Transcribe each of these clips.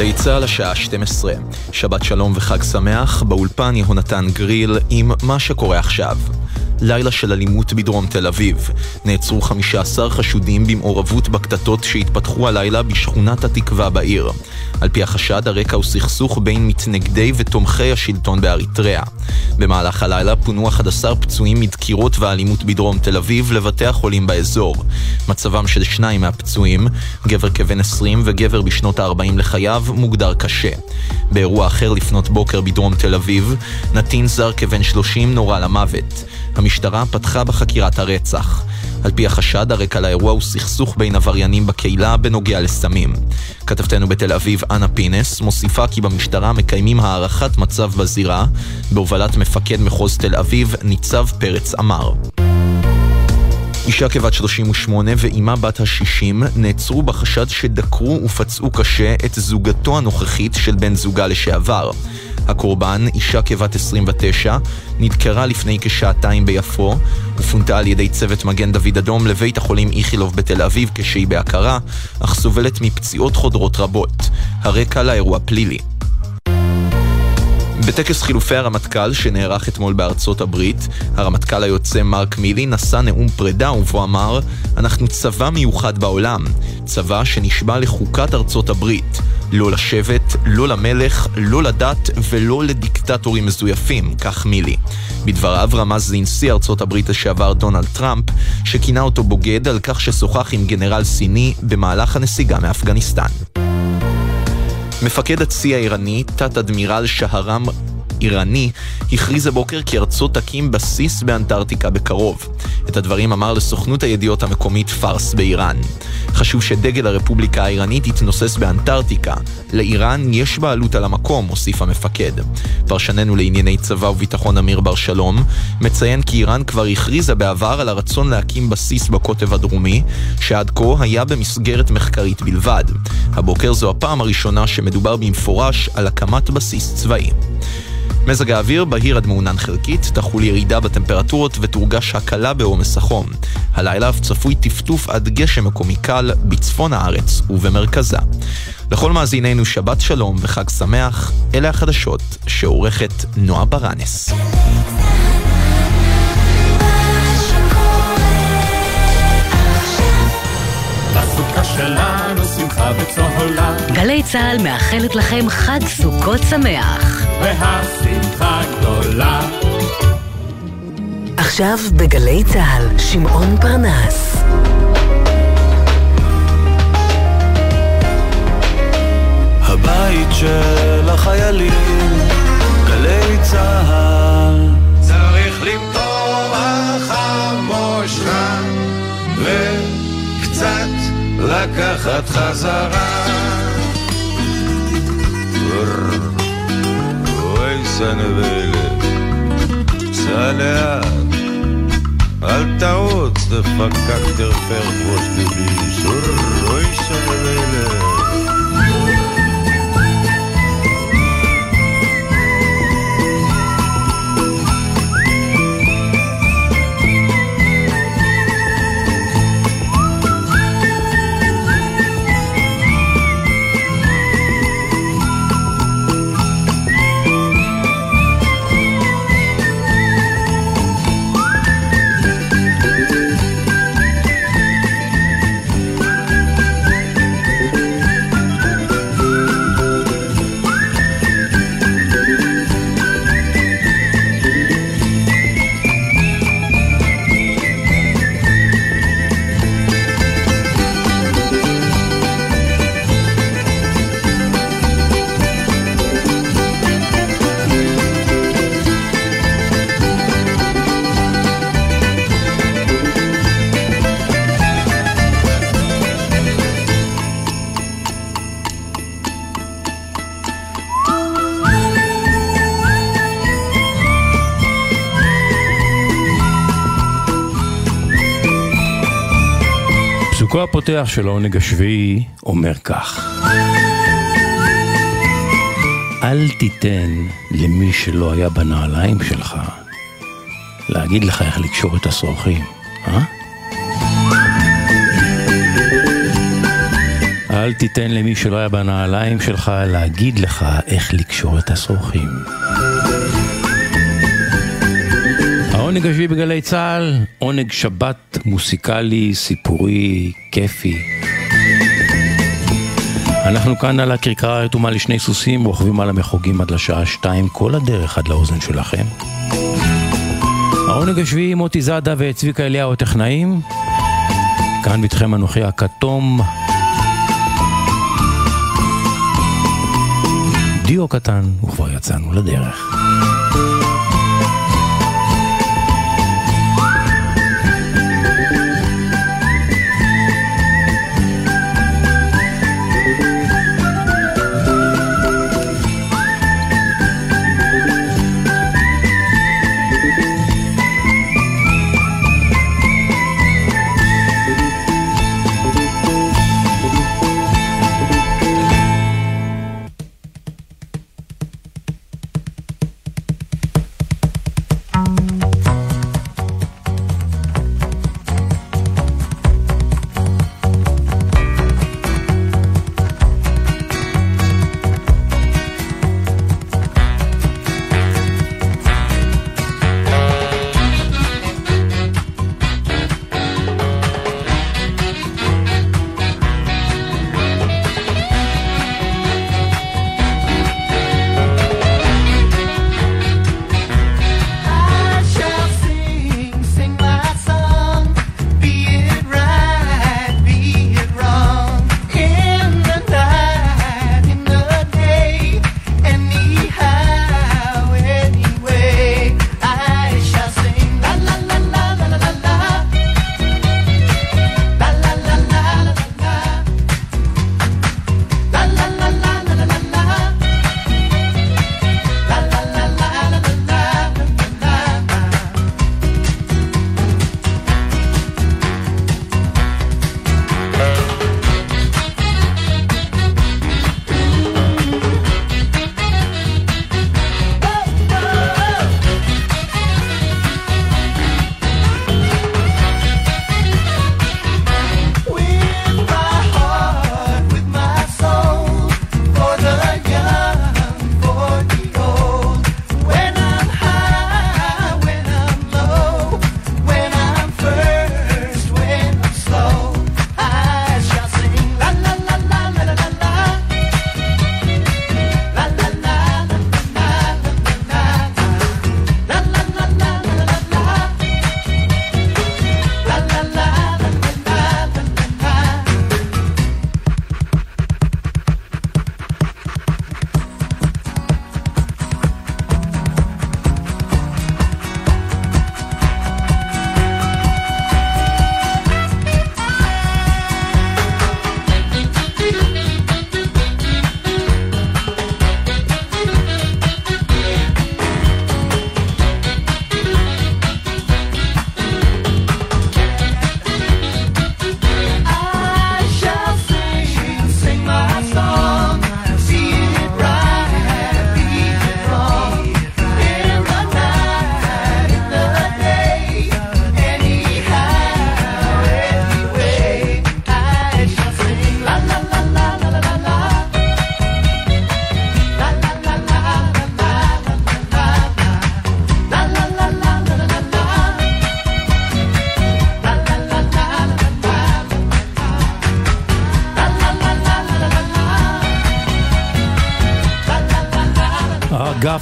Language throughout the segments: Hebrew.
גלי צה"ל השעה 12, שבת שלום וחג שמח, באולפן יהונתן גריל עם מה שקורה עכשיו. לילה של אלימות בדרום תל אביב. נעצרו 15 חשודים במעורבות בקטטות שהתפתחו הלילה בשכונת התקווה בעיר. על פי החשד, הרקע הוא סכסוך בין מתנגדי ותומכי השלטון באריתריאה. במהלך הלילה פונו 11 פצועים מדקירות ואלימות בדרום תל אביב לבתי החולים באזור. מצבם של שניים מהפצועים, גבר כבן 20 וגבר בשנות ה-40 לחייו, מוגדר קשה. באירוע אחר לפנות בוקר בדרום תל אביב, נתין זר כבן 30 נורה למוות. המשטרה פתחה בחקירת הרצח. על פי החשד, הרקע לאירוע הוא סכסוך בין עבריינים בקהילה בנוגע לסמים. כתבתנו בתל אביב, אנה פינס, מוסיפה כי במשטרה מקיימים הערכת מצב בזירה, בהובלת מפקד מחוז תל אביב, ניצב פרץ אמר. אישה כבת 38 ואימה בת ה-60 נעצרו בחשד שדקרו ופצעו קשה את זוגתו הנוכחית של בן זוגה לשעבר. הקורבן, אישה כבת 29, נדקרה לפני כשעתיים ביפו ופונתה על ידי צוות מגן דוד אדום לבית החולים איכילוב בתל אביב כשהיא בהכרה, אך סובלת מפציעות חודרות רבות. הרקע לאירוע פלילי. בטקס חילופי הרמטכ"ל שנערך אתמול בארצות הברית, הרמטכ"ל היוצא מרק מילי נשא נאום פרידה ובו אמר אנחנו צבא מיוחד בעולם, צבא שנשבע לחוקת ארצות הברית. לא לשבט, לא למלך, לא לדת ולא לדיקטטורים מזויפים, כך מילי. בדבריו רמז לנשיא ארצות הברית לשעבר דונלד טראמפ, שכינה אותו בוגד על כך ששוחח עם גנרל סיני במהלך הנסיגה מאפגניסטן. מפקד הצי האיראני, תת-אדמירל שהרם איראני, הכריז הבוקר כי ארצו תקים בסיס באנטארקטיקה בקרוב. את הדברים אמר לסוכנות הידיעות המקומית פארס באיראן. חשוב שדגל הרפובליקה האיראנית יתנוסס באנטארקטיקה. לאיראן יש בעלות על המקום, הוסיף המפקד. פרשננו לענייני צבא וביטחון אמיר בר שלום, מציין כי איראן כבר הכריזה בעבר על הרצון להקים בסיס בקוטב הדרומי, שעד כה היה במסגרת מחקרית בלבד. הבוקר זו הפעם הראשונה שמדובר במפורש על הקמת בסיס צבאי. מזג האוויר בהיר עד מעונן חלקית, תחול ירידה בטמפרטורות ותורגש הקלה בעומס החום. הלילה אף צפוי טפטוף עד גשם מקומי קל בצפון הארץ ובמרכזה. לכל מאזיננו שבת שלום וחג שמח, אלה החדשות שעורכת נועה ברנס. גלי צה"ל מאחלת לכם חג סוכות שמח. והשמחה גדולה. עכשיו בגלי צה"ל, שמעון פרנס. הבית של החיילים, גלי צה"ל. צריך המושכה וקצת לקחת חזרה. אוי סנבלת, סע לאט, אל תרוץ, דפקק תרפר ראש גבי, אוי סנבלת. הפותח של העונג השביעי אומר כך: אל תיתן למי שלא היה בנעליים שלך להגיד לך איך לקשור את השרוכים, אה? אל תיתן למי שלא היה בנעליים שלך להגיד לך איך לקשור את השרוכים. העונג השביעי בגלי צה"ל, עונג שבת מוסיקלי, סיפורי, כיפי. אנחנו כאן על הכרכרה הרתומה לשני סוסים, רוכבים על המחוגים עד לשעה שתיים, כל הדרך עד לאוזן שלכם. העונג השביעי, מוטי זאדה וצביקה אליהו הטכנאים. כאן בתכם אנוכי הכתום. דיו קטן, וכבר יצאנו לדרך.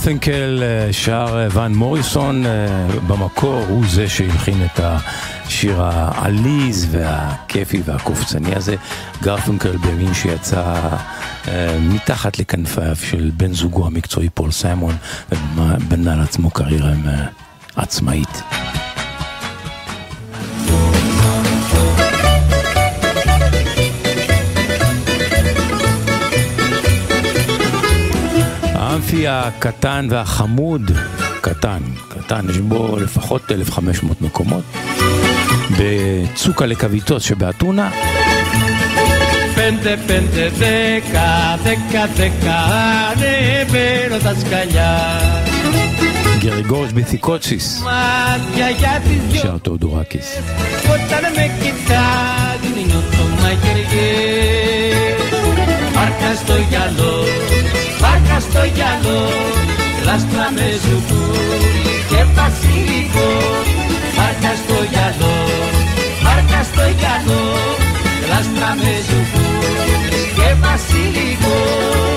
גרפינקל אה, שר אה, ון מוריסון אה, במקור, הוא זה שהלחין את השיר העליז והכיפי והקופצני הזה. גרפינקל בימים שיצא מתחת לכנפיו של בן זוגו המקצועי פול סיימון, ובנה לעצמו קריירה עצמאית. האמפי הקטן והחמוד, קטן, קטן, יש בו לפחות 1,500 מקומות, בצוקה לקוויטוס שבאתונה. Pente, pente, deca, deca, deca, ne τα σκαλιά. גרגוש בתיקוציס, שר תאודורקיס. Όταν με κοιτάζει, νιώθω μαγειριές στο γυαλό, βάρκα στο γυαλό, λάστρα με ζουκούρι και βασιλικό. Βάρκα στο γυαλό, βάρκα στο γυαλό, λάστρα με ζουκούρι και βασιλικό.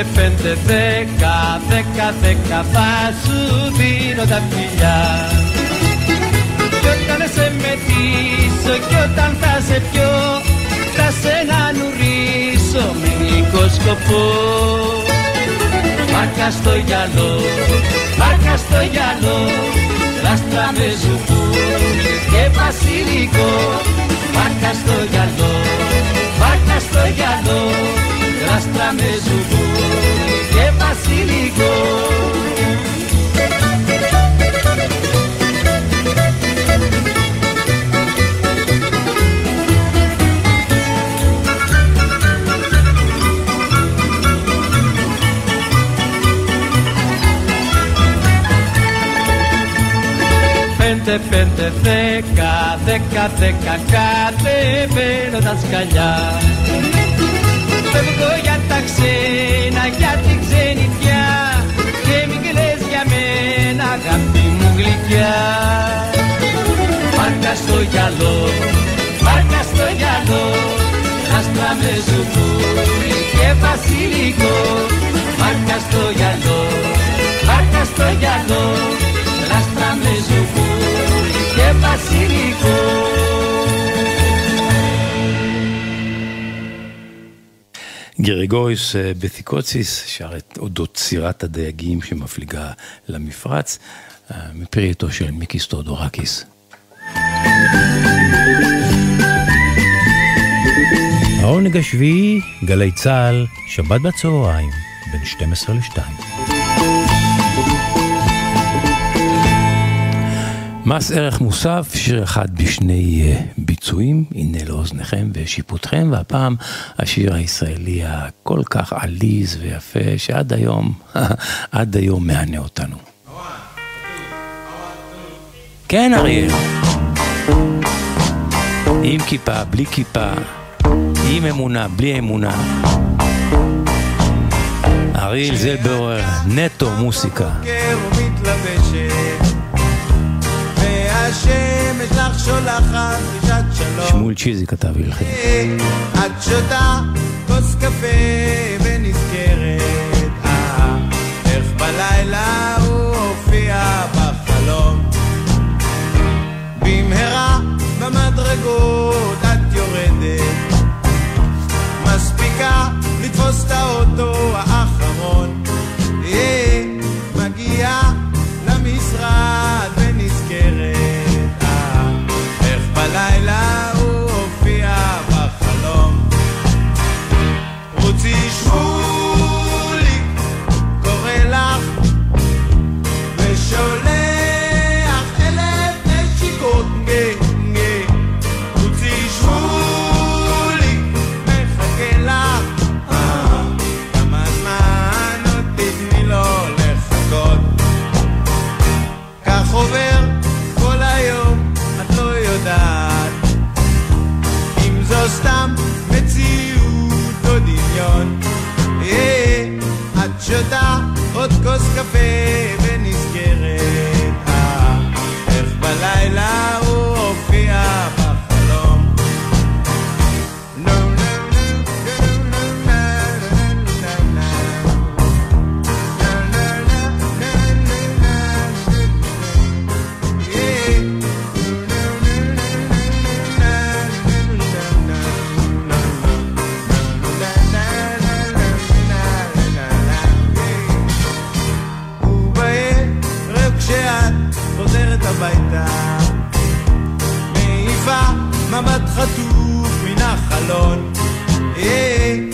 Πέντε, πέντε, δέκα, δέκα, δέκα θα σου δίνω τα φιλιά. Κι όταν σε μετήσω κι όταν θα σε πιω θα σε να νουρίσω με γλυκό σκοπό. Μάρκα στο γυαλό, μάρκα στο γυαλό λάστρα με ζουκούρι και βασιλικό. Μάρκα στο γυαλό, μάρκα στο γυαλό λάστρα με ζουγκούρι και βασιλικό Πέντε, πέντε, δέκα, δέκα, δέκα, κατεβαίνω τα σκαλιά Φεύγω για τα ξένα, για την ξενιτιά. Και μην κλαις για μένα, αγάπη μου γλυκιά. Πάρκα στο γυαλό, πάρκα στο γυαλό. Άστρα με ζουκούρι και βασιλικό. Πάρκα στο γυαλό, πάρκα στο γυαλό. Άστρα με ζουκούρι και βασιλικό גרגוריס בתיקוציס שר את אודות סירת הדייגים שמפליגה למפרץ, מפרי של מיקיס טודורקיס. העונג השביעי, גלי צה"ל, שבת בצהריים, בין 12 ל-2. מס ערך מוסף, שיר אחד בשני uh, ביצועים, הנה לאוזניכם ושיפוטכם, והפעם השיר הישראלי הכל כך עליז ויפה, שעד היום, עד היום מהנה אותנו. כן, אריאל. עם כיפה, בלי כיפה, עם אמונה, בלי אמונה. אריאל זלבאואר, נטו מוסיקה. שולחת דרישת שלום. שמואל צ'יזי כתב הלחין. את שותה כוס קפה ונזכרת, אה, איך בלילה הוא הופיע בחלום. במהרה במדרגות את יורדת, מספיקה לתפוס את האוטו האחרון. Lord. Yeah. Eh.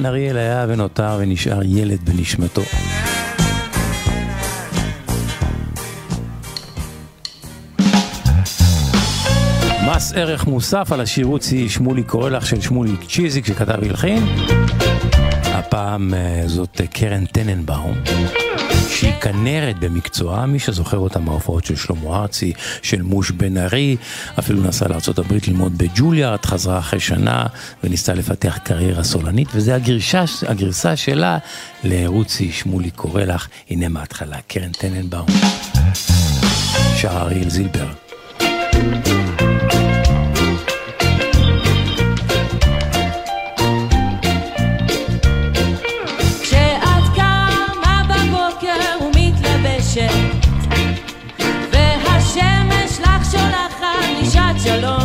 כן, אריאל היה ונותר ונשאר ילד בנשמתו. מס ערך מוסף על השיר רוצי שמולי קורא לך של שמולי צ'יזיק שכתב והלחין. הפעם אה, זאת קרן טננבאום. שהיא כנרת במקצועה, מי שזוכר אותה מההופעות של שלמה ארצי, של מוש בן ארי, אפילו נסעה לארה"ב ללמוד בג'וליארד, חזרה אחרי שנה וניסתה לפתח קריירה סולנית, וזה הגרשה, הגרסה שלה לרוצי שמולי קורא לך, הנה מההתחלה, קרן טננבאום, שר אריאל זילבר. yo lo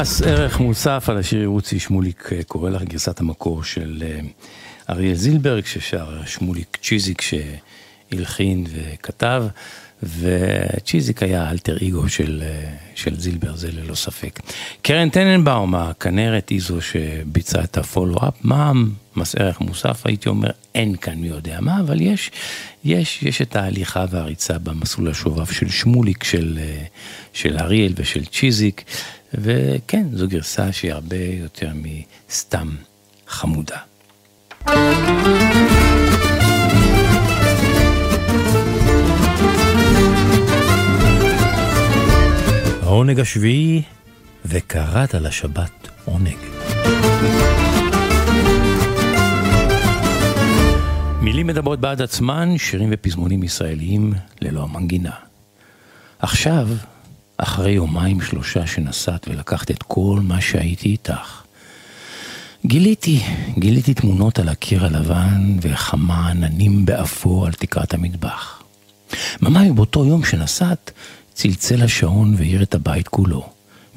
מס ערך מוסף על השיר רוצי שמוליק אה, קורא לך גרסת המקור של אה, אריאל זילברג ששר שמוליק צ'יזיק שהלחין וכתב וצ'יזיק היה אלטר אגו של, אה, של זילבר זה ללא ספק. קרן טננבאום הכנרת היא זו שביצעה את הפולו-אפ מה מס ערך מוסף הייתי אומר אין כאן מי יודע מה אבל יש יש יש את ההליכה והריצה במסלול השובב של שמוליק של, של אריאל ושל צ'יזיק. וכן, זו גרסה שהיא הרבה יותר מסתם חמודה. העונג השביעי, וקראת לשבת עונג. מילים מדברות בעד עצמן, שירים ופזמונים ישראליים ללא המנגינה. עכשיו אחרי יומיים שלושה שנסעת ולקחת את כל מה שהייתי איתך. גיליתי, גיליתי תמונות על הקיר הלבן וכמה עננים באפור על תקרת המטבח. ממש באותו יום שנסעת, צלצל השעון והאיר את הבית כולו.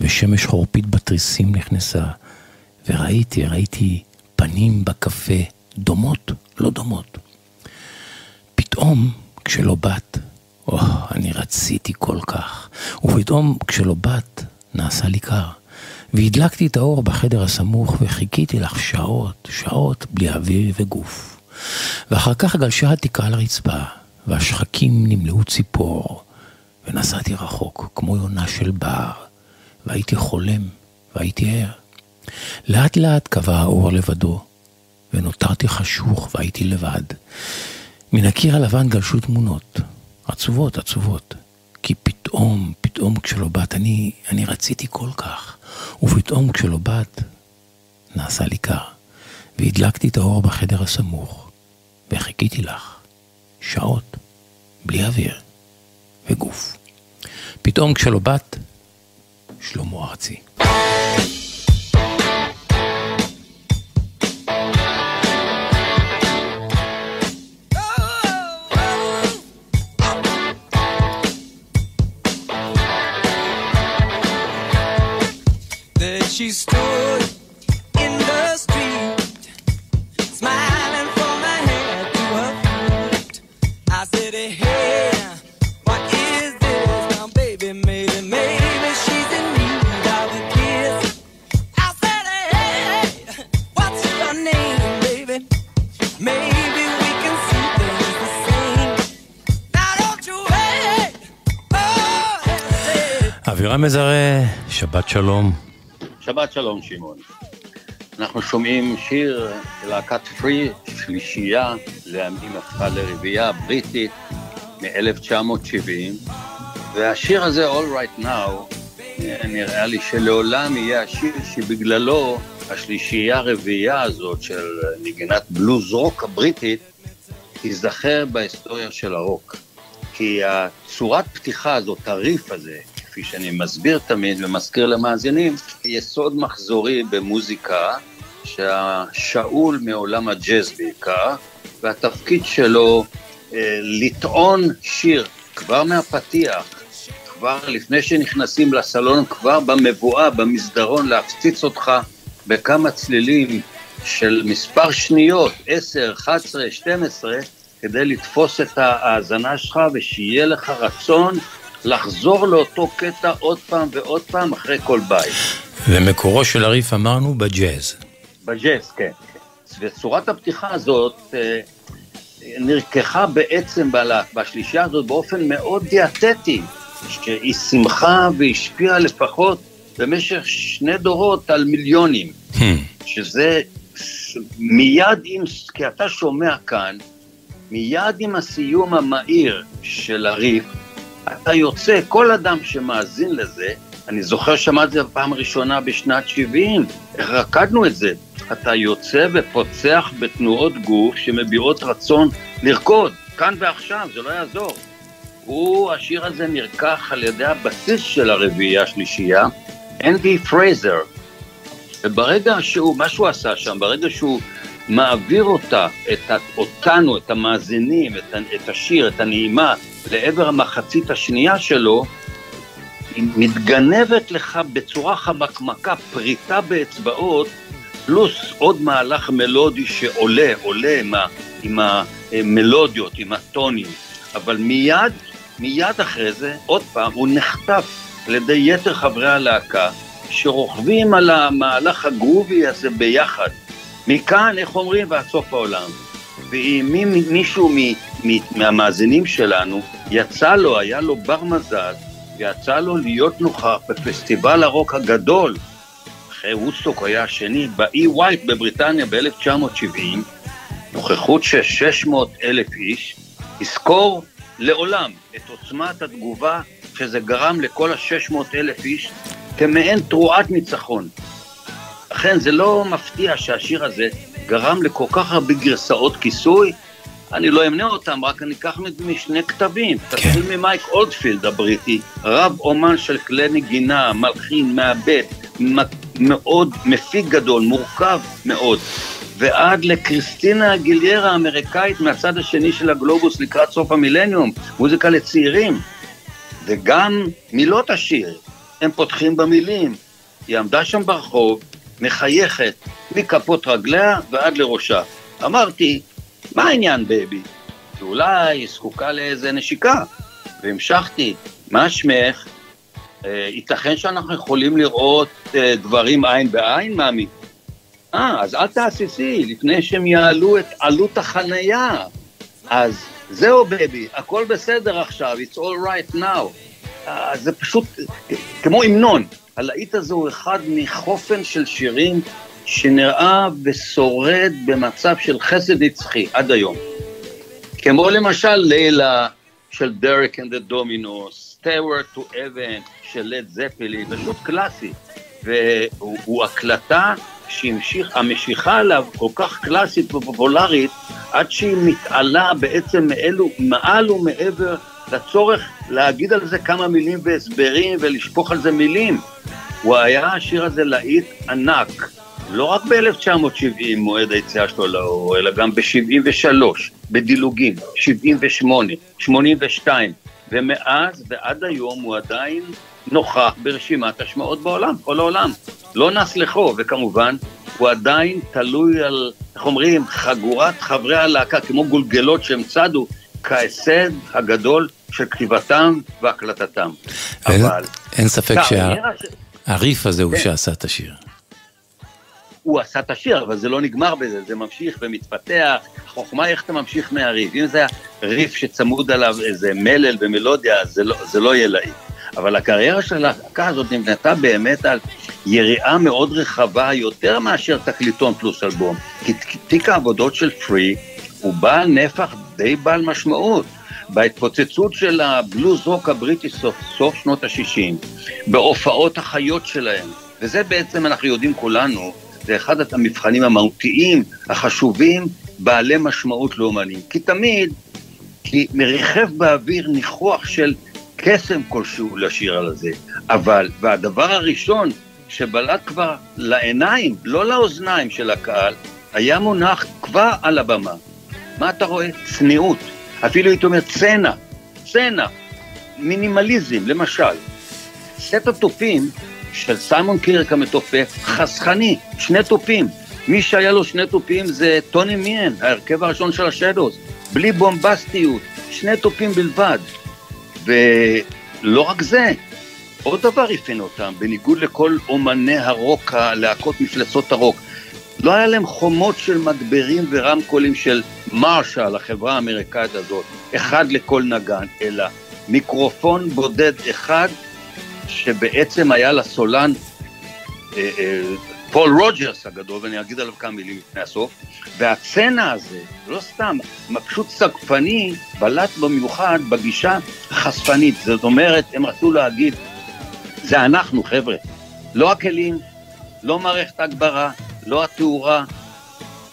ושמש חורפית בתריסים נכנסה, וראיתי, ראיתי פנים בקפה, דומות, לא דומות. פתאום, כשלא באת, או, אני רציתי כל כך, ופתאום כשלא באת, נעשה לי קר. והדלקתי את האור בחדר הסמוך וחיכיתי לך שעות, שעות בלי אוויר וגוף. ואחר כך גלשה התקרה לרצפה, והשחקים נמלאו ציפור, ונסעתי רחוק, כמו יונה של בר, והייתי חולם, והייתי ער. לאט לאט קבע האור לבדו, ונותרתי חשוך והייתי לבד. מן הקיר הלבן גלשו תמונות, עצובות, עצובות. כי פתאום, פתאום כשלא באת, אני, אני רציתי כל כך, ופתאום כשלא באת, נעשה לי קר, והדלקתי את האור בחדר הסמוך, וחיכיתי לך, שעות, בלי אוויר וגוף. פתאום כשלא באת, שלמה ארצי. אבירם מזרה, שבת שלום. שבת שלום שמעון. אנחנו שומעים שיר של להקת פרי, שלישייה, לימים הפכה לרביעייה בריטית מ-1970, והשיר הזה, All Right Now, נראה לי שלעולם יהיה השיר שבגללו השלישייה הרביעייה הזאת של נגינת בלוז רוק הבריטית תיזכר בהיסטוריה של הרוק. כי הצורת פתיחה הזאת, הריף הזה, כפי שאני מסביר תמיד ומזכיר למאזינים, יסוד מחזורי במוזיקה, שהשאול מעולם הג'אז בעיקר, והתפקיד שלו אה, לטעון שיר כבר מהפתיח, כבר לפני שנכנסים לסלון, כבר במבואה, במסדרון, להפציץ אותך בכמה צלילים של מספר שניות, 10, 11, 12, כדי לתפוס את ההאזנה שלך ושיהיה לך רצון לחזור לאותו קטע עוד פעם ועוד פעם אחרי כל בית. ומקורו של הריף אמרנו בג'אז. בג'אז, כן. וצורת הפתיחה הזאת אה, נרקחה בעצם בשלישייה הזאת באופן מאוד דיאטטי, שהיא שמחה והשפיעה לפחות במשך שני דורות על מיליונים, שזה מיד עם, כי אתה שומע כאן, מיד עם הסיום המהיר של הריף, אתה יוצא, כל אדם שמאזין לזה, אני זוכר שמעתי את זה בפעם הראשונה בשנת 70, איך רקדנו את זה. אתה יוצא ופוצח בתנועות גוף שמביעות רצון לרקוד, כאן ועכשיו, זה לא יעזור. הוא, השיר הזה נרקח על ידי הבסיס של הרביעייה השלישייה, אנדי פרייזר. וברגע שהוא, מה שהוא עשה שם, ברגע שהוא מעביר אותה, את אותנו, את המאזינים, את, את השיר, את הנעימה, לעבר המחצית השנייה שלו, היא מתגנבת לך בצורה חמקמקה, פריטה באצבעות, פלוס עוד מהלך מלודי שעולה, עולה עם, ה, עם המלודיות, עם הטונים, אבל מיד, מיד אחרי זה, עוד פעם, הוא נחטף על ידי יתר חברי הלהקה, שרוכבים על המהלך הגרובי הזה ביחד. מכאן, איך אומרים, ועד סוף העולם. ואם מי- מישהו מהמאזינים שלנו, יצא לו, היה לו בר מזל, ויצא לו להיות נוכח בפסטיבל הרוק הגדול, אחרי וודסטוק היה השני, באי ווייט בבריטניה ב-1970, נוכחות של 600 אלף איש, יזכור לעולם את עוצמת התגובה שזה גרם לכל ה-600 אלף איש כמעין תרועת ניצחון. לכן זה לא מפתיע שהשיר הזה גרם לכל כך הרבה גרסאות כיסוי. אני לא אמנה אותם, רק אני אקח משני כתבים. תתחיל ממייק אולדפילד הבריטי, רב אומן של כלי נגינה, מלחין, מעבד, מאוד מפיק גדול, מורכב מאוד. ועד לכריסטינה אגילרה האמריקאית מהצד השני של הגלובוס לקראת סוף המילניום, מוזיקה לצעירים. וגם מילות השיר, הם פותחים במילים. היא עמדה שם ברחוב, מחייכת, מכפות רגליה ועד לראשה. אמרתי, מה העניין בייבי? שאולי היא זקוקה לאיזה נשיקה. והמשכתי, מה שמך? אה, ייתכן שאנחנו יכולים לראות אה, דברים עין בעין, מאמי? אה, אז אל תהססי, לפני שהם יעלו את עלות החנייה. אז זהו, בייבי, הכל בסדר עכשיו, it's all right now. אה, זה פשוט כמו המנון. הלהיט הזה הוא אחד מחופן של שירים שנראה ששורד במצב של חסד נצחי עד היום. כמו למשל ליילה של Derek and ה Dominos, Stairway to Heaven של לד זפלין, פשוט קלאסי. והוא הקלטה שהמשיך, המשיכה עליו כל כך קלאסית ופופולרית, עד שהיא מתעלה בעצם מאלו, מעל ומעבר לצורך להגיד על זה כמה מילים והסברים ולשפוך על זה מילים. הוא היה השיר הזה להיט ענק, לא רק ב-1970, מועד היציאה שלו לאור, אלא גם ב-73, בדילוגים, 78, 82, ומאז ועד היום הוא עדיין נוכח ברשימת השמעות בעולם, כל העולם. לא נס לחו, וכמובן, הוא עדיין תלוי על, איך אומרים, חגורת חברי הלהקה, כמו גולגלות שהם צדו, כהישג הגדול של כתיבתם והקלטתם. אין, אבל... אין ספק קריירה ש- שהריף הזה הוא כן. שעשה את השיר. הוא עשה את השיר, אבל זה לא נגמר בזה, זה ממשיך ומתפתח. החוכמה היא איך אתה ממשיך מהריף. אם זה היה ריף שצמוד עליו איזה מלל ומלודיה, זה לא, זה לא יהיה להיט. אבל הקריירה של הלהקה הזאת נבנתה באמת על יריעה מאוד רחבה, יותר מאשר תקליטון פלוס אלבום. כי תיק העבודות של פרי הוא בעל נפח די בעל משמעות. בהתפוצצות של הבלוז רוק הבריטי סוף, סוף שנות ה-60, בהופעות החיות שלהם, וזה בעצם אנחנו יודעים כולנו, זה אחד המבחנים המהותיים, החשובים, בעלי משמעות לאומנים. כי תמיד, כי מריחף באוויר ניחוח של קסם כלשהו לשיר על זה, אבל, והדבר הראשון שבלט כבר לעיניים, לא לאוזניים של הקהל, היה מונח כבר על הבמה. מה אתה רואה? צניעות. אפילו הייתי אומר צנע, צנע, מינימליזם, למשל. סט התופים של סיימון קירק המתופף, חסכני, שני תופים. מי שהיה לו שני תופים זה טוני מיאן, ההרכב הראשון של השדוס, בלי בומבסטיות, שני תופים בלבד. ולא רק זה, עוד דבר אפיין אותם, בניגוד לכל אומני הרוק, הלהקות מפלצות הרוק. לא היה להם חומות של מגברים ורמקולים של מרשל, החברה האמריקאית הזאת, אחד לכל נגן, אלא מיקרופון בודד אחד, שבעצם היה לסולן אה, אה, פול רוג'רס הגדול, ואני אגיד עליו כמה מילים לפני הסוף, והצנע הזה, לא סתם, פשוט סגפני, בלט במיוחד בגישה החשפנית. זאת אומרת, הם רצו להגיד, זה אנחנו, חבר'ה. לא הכלים, לא מערכת ההגברה, לא התאורה.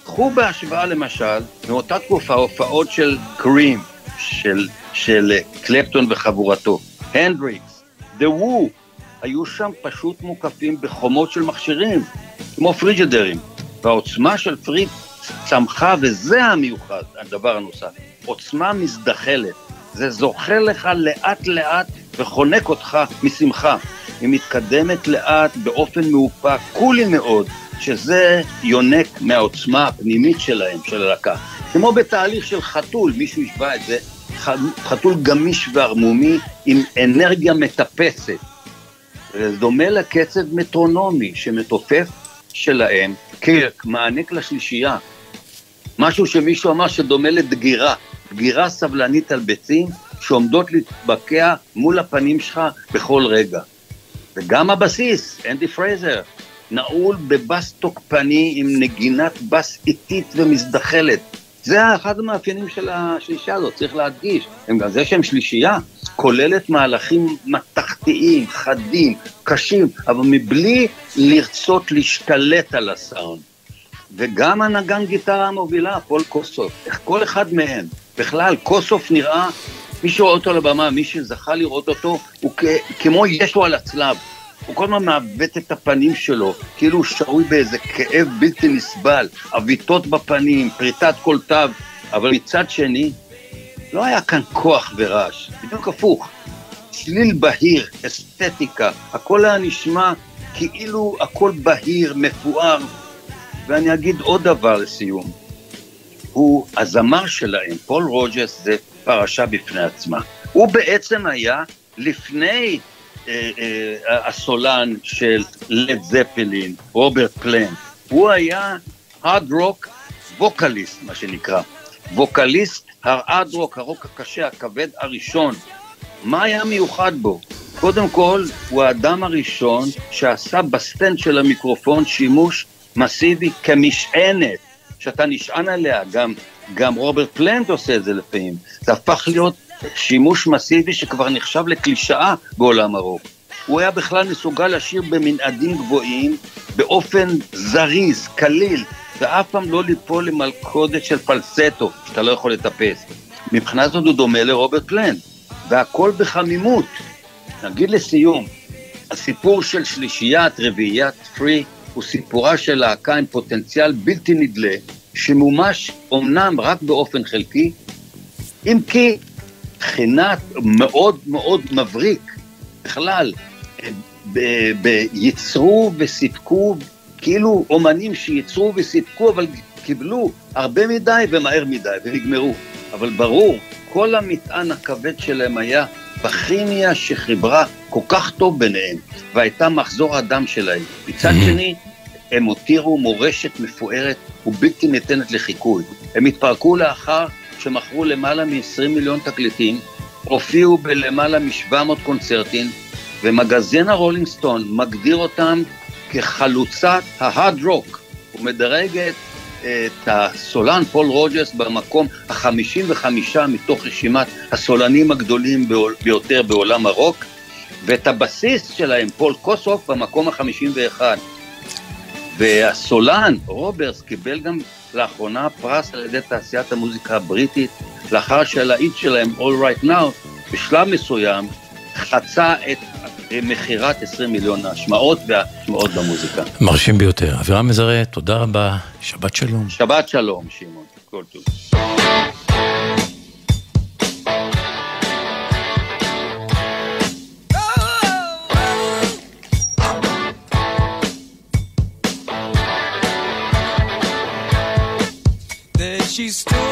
קחו בהשוואה למשל, מאותה תקופה, הופעות של קרים, של, של קלפטון וחבורתו, הנדריקס, דה וו, היו שם פשוט מוקפים בחומות של מכשירים, כמו פריג'דרים. והעוצמה של פריד צמחה, וזה המיוחד, הדבר הנוסף. עוצמה מזדחלת. זה זוחל לך לאט לאט וחונק אותך משמחה. היא מתקדמת לאט באופן מאופק, קולי מאוד, שזה יונק מהעוצמה הפנימית שלהם, של הלהקה. כמו בתהליך של חתול, מישהו השווה את זה, חתול גמיש וערמומי עם אנרגיה מטפסת. זה דומה לקצב מטרונומי שמתופף שלהם, מעניק לשלישייה. משהו שמישהו אמר שדומה לדגירה, דגירה סבלנית על ביצים שעומדות להתבקע מול הפנים שלך בכל רגע. וגם הבסיסט, אנדי פרייזר, נעול בבס תוקפני עם נגינת בס איטית ומזדחלת. זה אחד המאפיינים של השלישייה הזאת, צריך להדגיש. הם גם זה שהם שלישייה, כוללת מהלכים מתכתיים, חדים, קשים, אבל מבלי לרצות להשתלט על הסאונד. וגם הנגן גיטרה המובילה, פול קוסוף, איך כל אחד מהם, בכלל, קוסוף נראה, מי שרואה אותו על הבמה, מי שזכה לראות אותו, הוא כמו ישו על הצלב. הוא כל הזמן מעוות את הפנים שלו, כאילו הוא שרוי באיזה כאב בלתי נסבל, עוויתות בפנים, פריטת כל תו, אבל מצד שני, לא היה כאן כוח ורעש, בדיוק הפוך. צליל בהיר, אסתטיקה, הכל היה נשמע כאילו הכל בהיר, מפואר. ואני אגיד עוד דבר לסיום. הוא הזמר שלהם, פול רוג'רס, זה פרשה בפני עצמה. הוא בעצם היה לפני הסולן של Led Zeppelin, רוברט פלאנט. הוא היה hard rock vocalist, מה שנקרא. vocalist hard rock, הרוק הקשה, הכבד הראשון. מה היה מיוחד בו? קודם כל, הוא האדם הראשון שעשה ב stand של המיקרופון שימוש מסיבי כמשענת, שאתה נשען עליה, גם, גם רוברט פלנט עושה את זה לפעמים. זה הפך להיות שימוש מסיבי שכבר נחשב לקלישאה בעולם הרוק. הוא היה בכלל מסוגל לשיר במנעדים גבוהים, באופן זריז, קליל, ואף פעם לא ליפול למלכודת של פלסטו, שאתה לא יכול לטפס. מבחינה זאת הוא דומה לרוברט פלנט, והכל בחמימות. נגיד לסיום, הסיפור של שלישיית, רביעיית פרי, הוא סיפורה של להקה עם פוטנציאל בלתי נדלה, שמומש אומנם רק באופן חלקי, אם כי מבחינת מאוד מאוד מבריק, בכלל, ייצרו וסיפקו, כאילו אומנים שייצרו וסיפקו, אבל קיבלו הרבה מדי ומהר מדי, ונגמרו. אבל ברור, כל המטען הכבד שלהם היה בכימיה שחיברה כל כך טוב ביניהם, והייתה מחזור הדם שלהם. מצד שני, הם הותירו מורשת מפוארת ובלתי ניתנת לחיקוי. הם התפרקו לאחר שמכרו למעלה מ-20 מיליון תקליטים, הופיעו בלמעלה מ-700 קונצרטים, ומגזין ה Rolling Stone מגדיר אותם כחלוצת ה hard rock. הוא מדרג את, את הסולן פול רוג'רס במקום ה-55 מתוך רשימת הסולנים הגדולים ביותר בעולם הרוק, ואת הבסיסט שלהם, פול קוסוף, במקום ה-51. והסולן, רוג'רס, קיבל גם לאחרונה פרס על ידי תעשיית המוזיקה הבריטית, לאחר שהלהיט שלהם, All Right Now, בשלב מסוים חצה את מכירת 20 מיליון השמעות והשמעות במוזיקה. מרשים ביותר. אבירם מזרה, תודה רבה, שבת שלום. שבת שלום, שמעון. כל טוב. she's still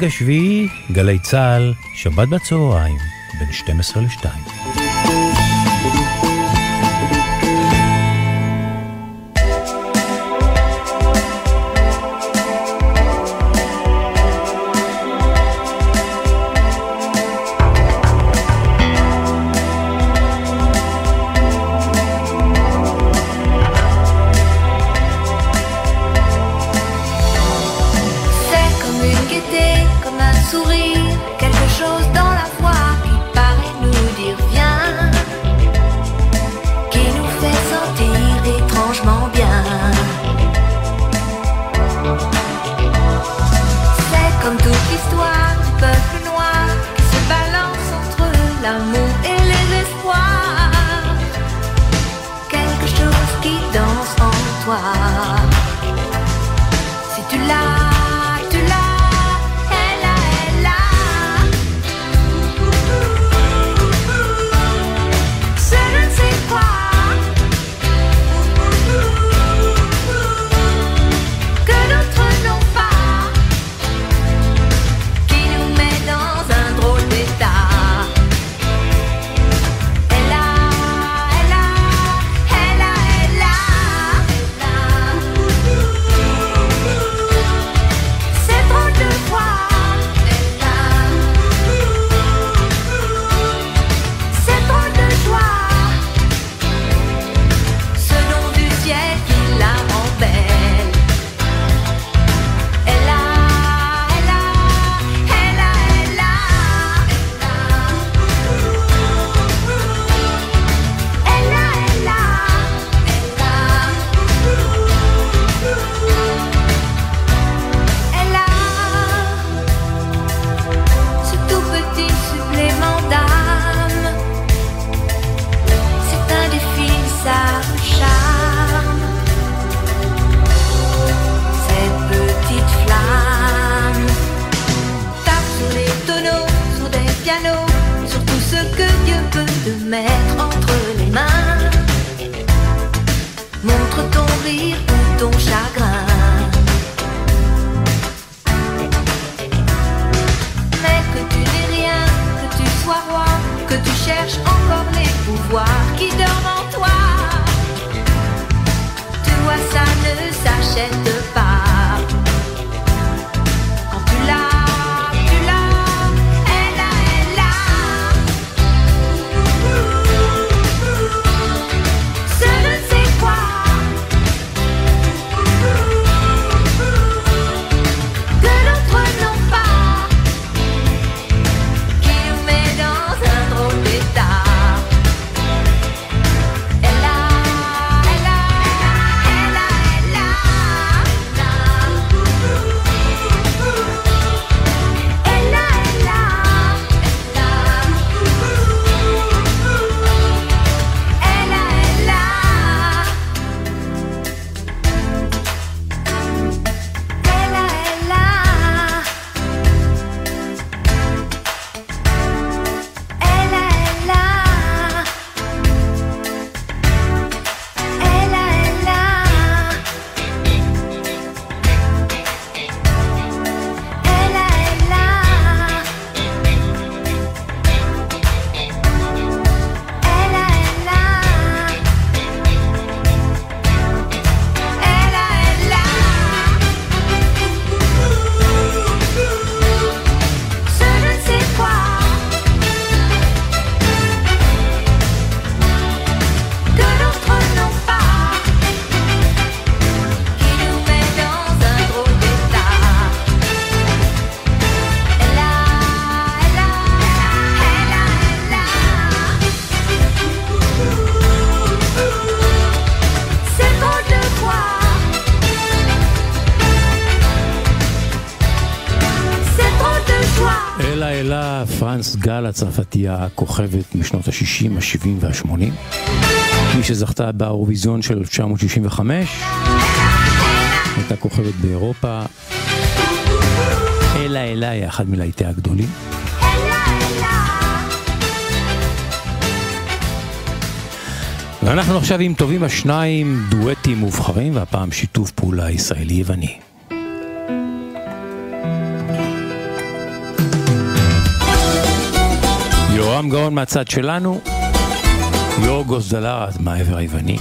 החג השביעי, גלי צה"ל, שבת בצהריים, בין 12 ל-2. הצרפתייה הכוכבת משנות ה-60, ה-70 וה-80, מי שזכתה באירוויזיון של 1965, הייתה כוכבת באירופה, אלה אלה היא אחד מלהיטי הגדולים. ואנחנו עכשיו עם טובים השניים דואטים מובחרים, והפעם שיתוף פעולה ישראלי-יווני. יורם גאון מהצד שלנו, יורגוס דלר מהעבר היווני.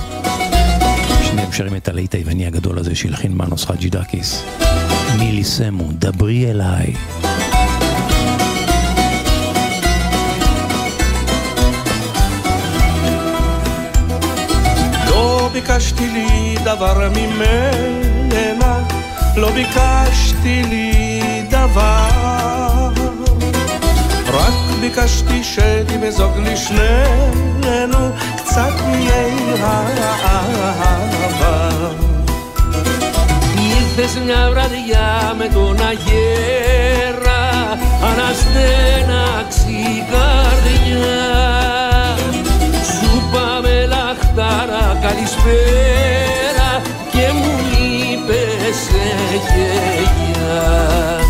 שניהם שרים את הלהיט היווני הגדול הזה שהלחין מנוס חג'ידקיס. מילי סמו, דברי אליי. לא ביקשתי לי דבר ממנה, לא ביקשתי לי דבר. רק ביקשתי שתמזוג לשנינו קצת מאי האהבה. Ήρθες μια βραδιά με τον αγέρα Αναστέναξη καρδιά Σου πάμε λαχτάρα καλησπέρα Και μου είπες γεια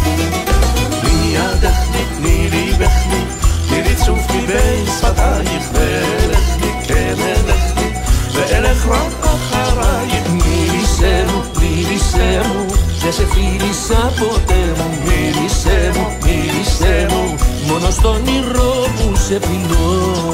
מבין שפתייך ולכני, כן אלכני, ואלך רק אחרייך. Μίλησέ μου, μίλησέ μου Δεν σε φίλησα ποτέ μου Μίλησέ μου, μίλησέ μου Μόνο στον όνειρο μου σε πεινώ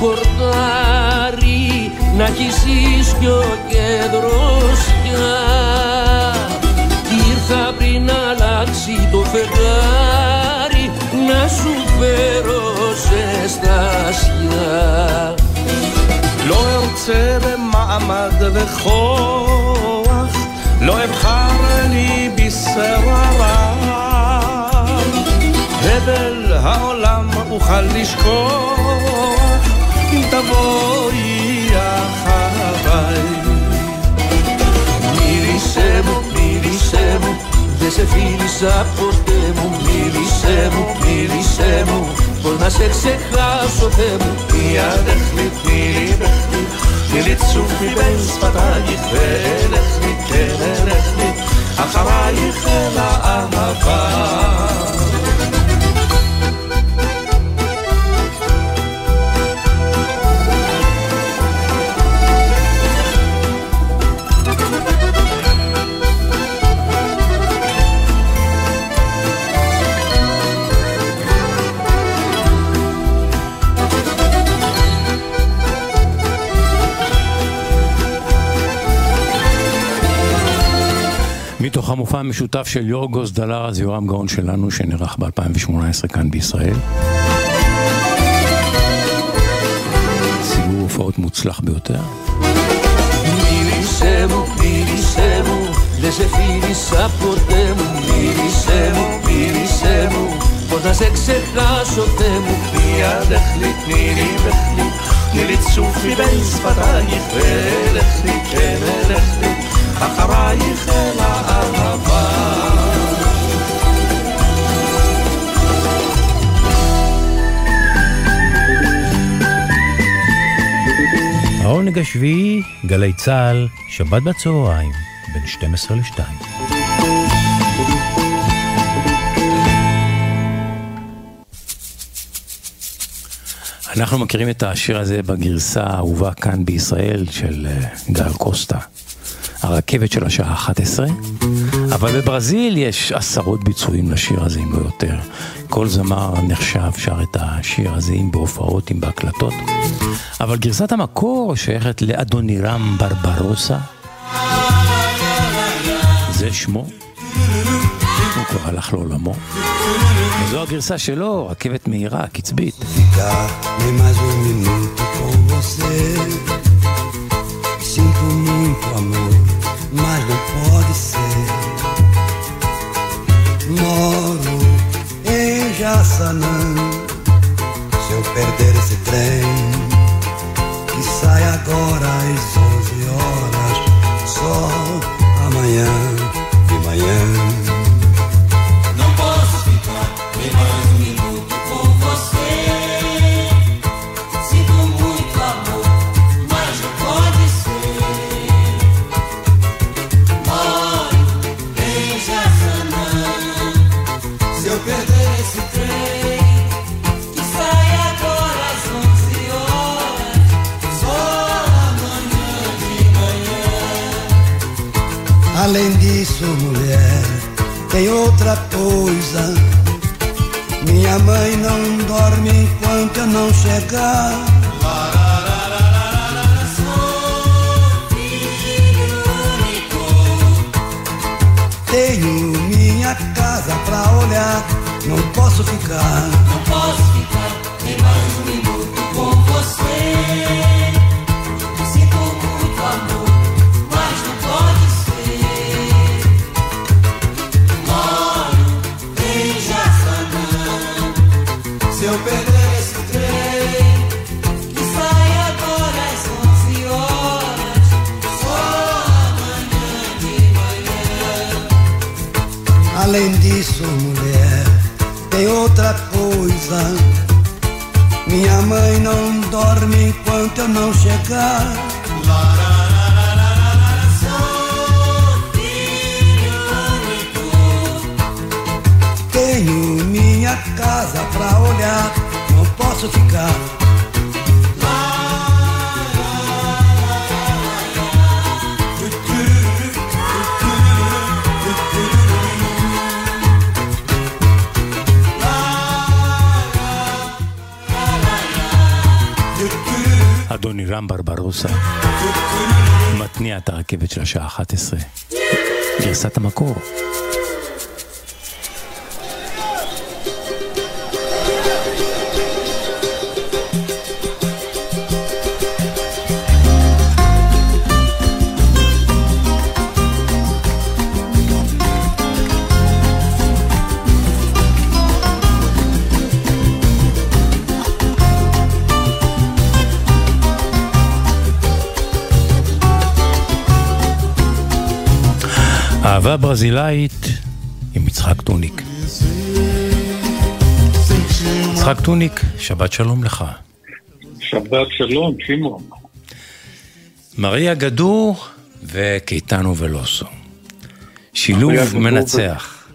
χορτάρι Να έχεις ίσιο και δροσιά Κι ήρθα πριν αλλάξει το φεγγάρι Να σου φέρω σε στασιά לא ארצה במעמד וכוח, לא אבחר לי בשררה. הבל העולם אוכל לשכוח, τα βόηια χαβάει Μύρισε μου, μύρισε μου, δεν σε φίλησα ποτέ μου. Μύρισε μου, μύρισε μου, πως να σε ξεχάσω Θεέ μου. Μια δεχνή, μύρι δεχνή, Γλίτσου φιμπέν σπατάγι, φερεχνή και ρεχνή χέλα מתוך המופע המשותף של יורגוס דלרז, יורם גאון שלנו, שנערך ב-2018 כאן בישראל. סיבוב הופעות מוצלח ביותר. Μίλησέ μου, μίλησέ μου Δεν σε φίλησα ποτέ μου Μίλησέ μου, μίλησέ μου Πώς να σε ξεχάσω Θεέ μου מיד החליט, תני לי בחלי, תני לי צוף מבין שפתייך ואלך אחרייך אל האהבה. העונג השביעי, גלי צה"ל, שבת בצהריים, בין 12 ל-2. אנחנו מכירים את השיר הזה בגרסה האהובה כאן בישראל של אה, גל קוסטה. הרכבת של השעה 11, אבל בברזיל יש עשרות ביצועים לשיר הזה, אם לא יותר. כל זמר נחשב שר את השיר הזה, אם בהופעות, אם בהקלטות. אבל גרסת המקור שייכת לאדונירם ברברוסה. זה שמו. הוא כבר הלך לעולמו. וזו הגרסה שלו, רכבת מהירה, קצבית. Sinto muito amor, Moro em Jaçanã. Se eu perder esse trem, que sai agora às outra coisa. Minha mãe não dorme enquanto eu não chegar. Tenho minha casa pra olhar, não posso ficar. Não coisa. Minha mãe não dorme enquanto eu não chegar. Sou filho. Tenho minha casa pra olhar, não posso ficar. אדוני רם ברברוסה מתניע את הרכבת של השעה 11. גרסת המקור. ברזילאית עם יצחק טוניק. יצחק טוניק, שבת שלום לך. שבת שלום, שמעון. מריה גדור וקייטנו ולוסו. שילוב מנצח.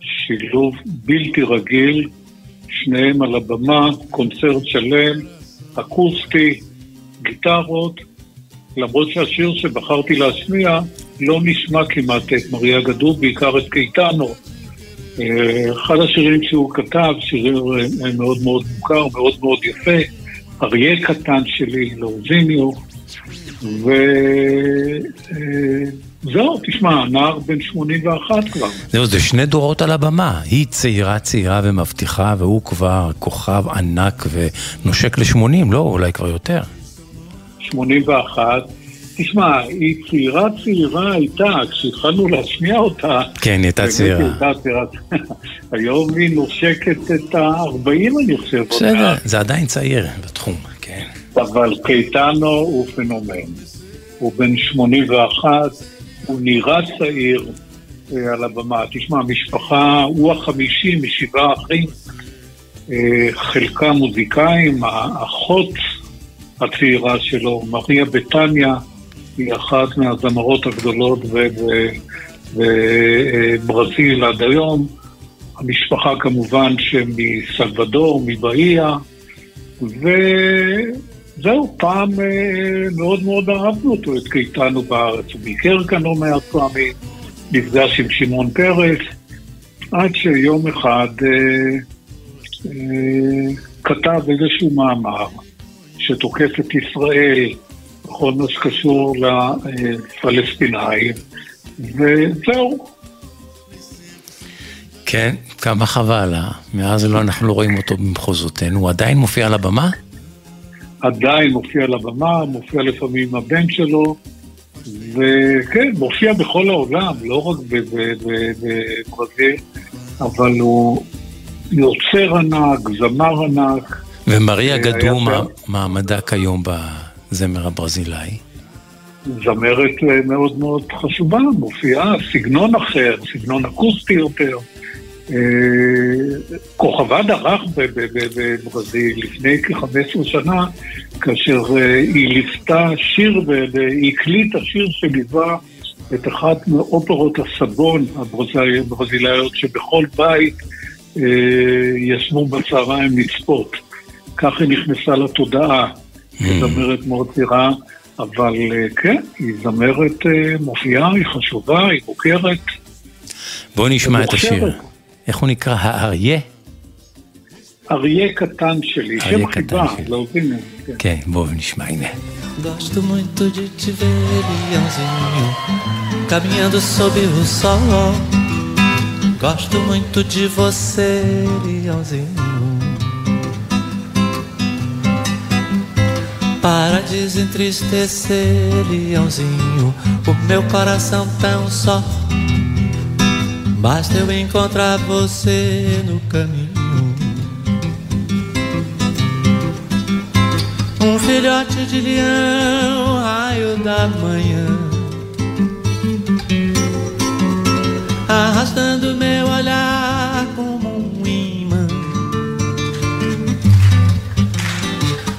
שילוב בלתי רגיל, שניהם על הבמה, קונצרט שלם, אקוסטי, גיטרות, למרות שהשיר שבחרתי להשמיע לא נשמע כמעט את מריה גדור, בעיקר את קייטנו. אה, אחד השירים שהוא כתב, שיר אה, מאוד מאוד מוכר, מאוד מאוד יפה, אריה קטן שלי, לאוזיניו, וזהו, תשמע, נער בן 81 כבר. זהו, זה שני דורות על הבמה. היא צעירה צעירה ומבטיחה, והוא כבר כוכב ענק ונושק ל-80, לא, אולי כבר יותר. 81. תשמע, היא צעירה צעירה הייתה, כשהתחלנו להשמיע אותה... כן, היא הייתה צעירה. הייתה צעירה. היום היא נושקת את ה-40, אני חושב. בסדר. זה עדיין צעיר בתחום, כן. אבל קייטנו הוא פנומן. הוא בן 81, הוא נראה צעיר אה, על הבמה. תשמע, המשפחה, הוא החמישי משבעה אחים, אה, חלקם מוזיקאים, האחות הצעירה שלו, מריה בטניה, היא אחת מהזמרות הגדולות בברזיל עד היום. המשפחה כמובן שמסלבדור, מבאיה, וזהו, פעם אה, מאוד מאוד אהבנו אותו, את קייטנו בארץ. הוא ביקר כאן לא מעט פעמים, נפגש עם שמעון פרס, עד שיום אחד אה, אה, כתב איזשהו מאמר שתוקף את ישראל בכל מה שקשור לפלסטינאים, וזהו. כן, כמה חבל, אה? מאז לא, אנחנו לא רואים אותו במחוזותינו. הוא עדיין מופיע על הבמה? עדיין מופיע על הבמה, מופיע לפעמים הבן שלו, וכן, מופיע בכל העולם, לא רק ב- ב- ב- בברזיל, אבל הוא יוצר ענק, זמר ענק. ומריה מה- מעמדה כיום בזמר הברזילאי? זמרת אה, מאוד מאוד חשובה, מופיעה, סגנון אחר, סגנון אקוסטי יותר. אה, כוכבה דרך בברזיל לפני כ-15 שנה, כאשר אה, היא ליוותה שיר, והיא הקליטה שיר שליווה את אחת מאופרות הסבון הברזיל- הברזילאיות, שבכל בית ישבו בצהריים לצפות. כך היא נכנסה לתודעה, זמרת מאוד צעירה. אבל אה, כן, היא זמרת אה, מופיעה, היא חשובה, היא מוכרת. בואו נשמע את השיר. איך הוא נקרא? האריה? אריה קטן שלי, אריה שם קטן חיבה, שלי. לא הנה. כן, בואו נשמע, הנה. Gosto muito de te ver, leãozinho, caminhando sob o sol. Gosto muito de você, leãozinho. Para desentristecer, leãozinho, o meu coração tão só. Basta eu encontrar você no caminho. Um filhote de leão, raio da manhã, arrastando meu olhar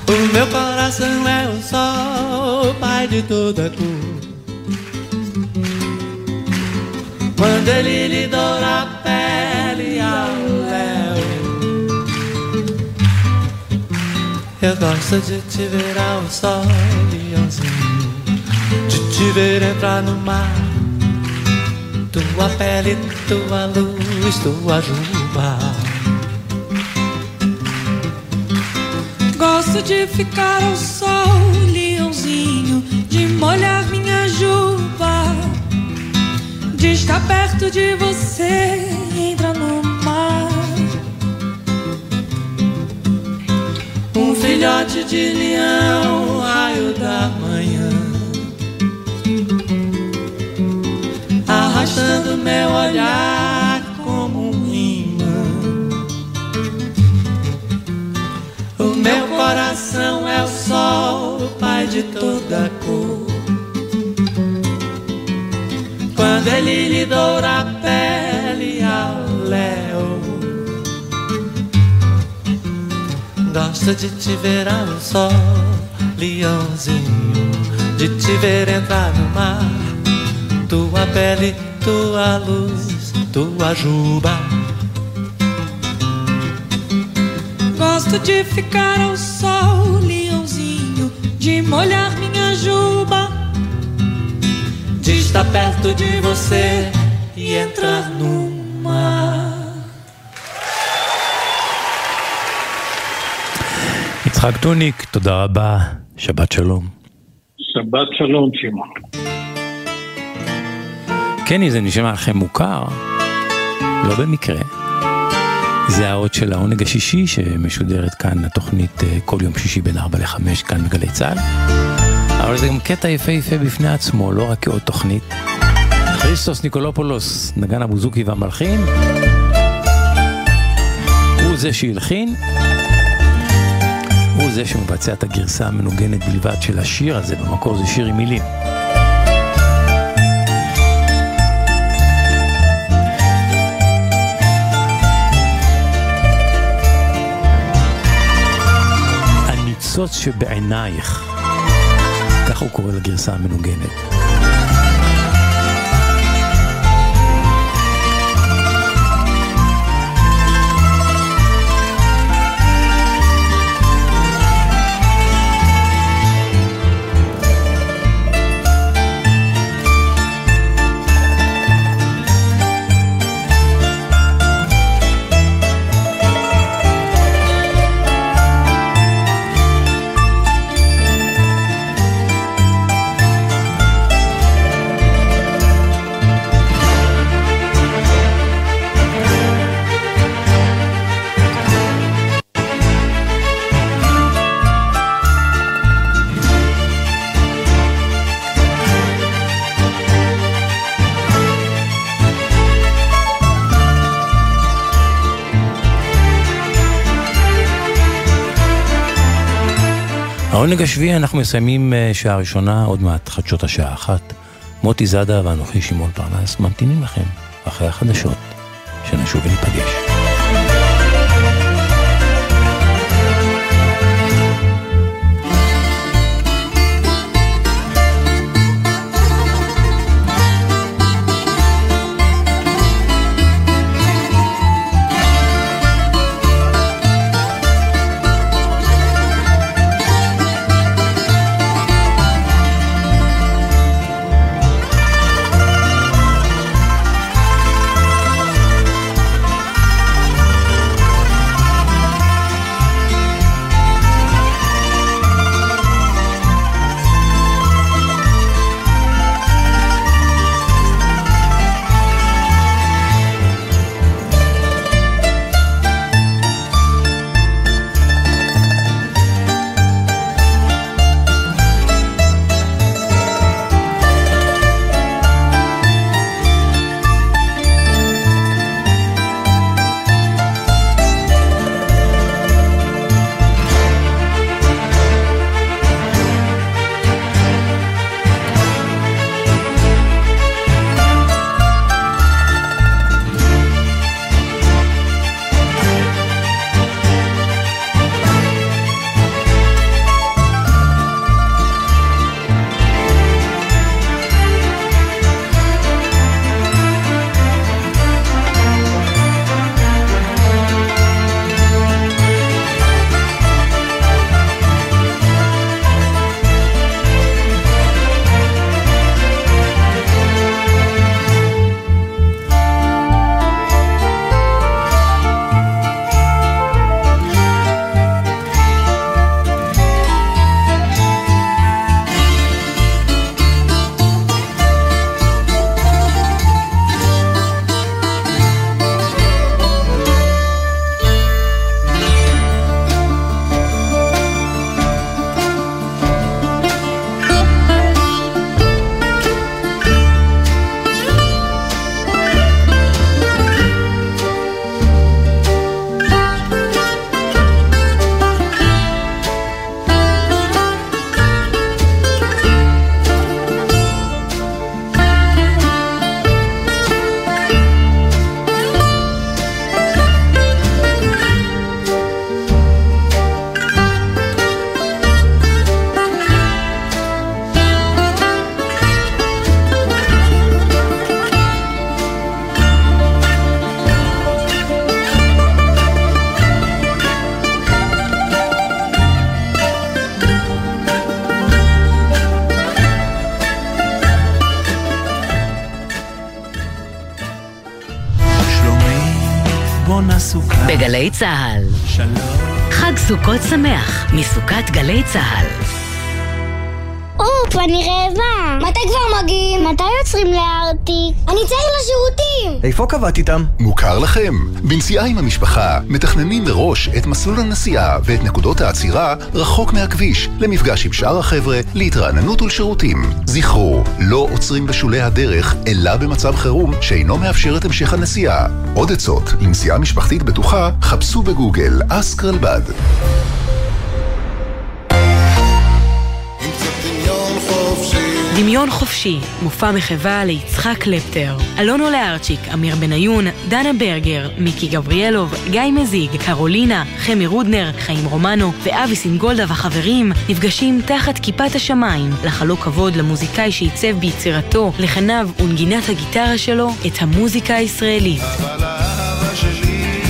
O meu coração é o sol, pai de toda cor. Quando ele lhe doura a pele ao léu. Eu gosto de te ver ao sol, leãozinho De te ver entrar no mar Tua pele, tua luz, tua juba Gosto de ficar ao sol, leãozinho, de molhar minha juba, de estar perto de você, entrar no mar. Um filhote de leão, raio da manhã. Arrastando meu olhar sol, o pai de toda cor Quando ele lhe doura a pele ao léu Gosto de te ver ao sol, leãozinho, de te ver entrar no mar. Tua pele, tua luz, tua juba. Gosto de ficar ao sol, de molhar minha juba, De estar perto de você e entrar no mar. יצחק טוניק, תודה רבה, שבת שלום. שבת שלום, שמעון. קני, זה נשמע לכם מוכר? לא במקרה. זה האות של העונג השישי שמשודרת כאן התוכנית אה, כל יום שישי בין 4 ל-5 כאן בגלי צה"ל. אבל זה גם קטע יפהפה בפני עצמו, לא רק כעוד תוכנית. כריסטוס ניקולופולוס, נגן הבוזוקי והמלחין, הוא זה שהלחין, הוא זה שמבצע את הגרסה המנוגנת בלבד של השיר הזה, במקור זה שיר עם מילים. הניצוץ שבעינייך, ככה הוא קורא לגרסה המנוגנת. העונג השביעי אנחנו מסיימים אה, שעה ראשונה, עוד מעט חדשות השעה אחת. מוטי זאדה ואנוכי שמעון פרנס ממתינים לכם אחרי החדשות, שנשוב וניפגש. בגלי צה"ל. שלום. חג סוכות שמח, מסוכת גלי צה"ל. אופ, אני רעבה. מתי כבר מגיעים? מתי יוצרים לארטיק? אני צריך לשירותים! איפה קבעת איתם? מוכר לכם. בנסיעה עם המשפחה מתכננים מראש את מסלול הנסיעה ואת נקודות העצירה רחוק מהכביש, למפגש עם שאר החבר'ה, להתרעננות ולשירותים. זכרו, לא עוצרים בשולי הדרך, אלא במצב חירום שאינו מאפשר את המשך הנסיעה. עוד עצות לנסיעה משפחתית בטוחה, חפשו בגוגל אסק רלב"ד. דמיון חופשי, מופע מחווה ליצחק קלפטר. אלונו לארצ'יק, אמיר בניון, דנה ברגר, מיקי גבריאלוב, גיא מזיג, קרולינה, חמי רודנר, חיים רומנו ואבי סינגולדה והחברים נפגשים תחת כיפת השמיים לחלוק כבוד למוזיקאי שעיצב ביצירתו, לחניו ונגינת הגיטרה שלו את המוזיקה הישראלית. אבל האהבה שלי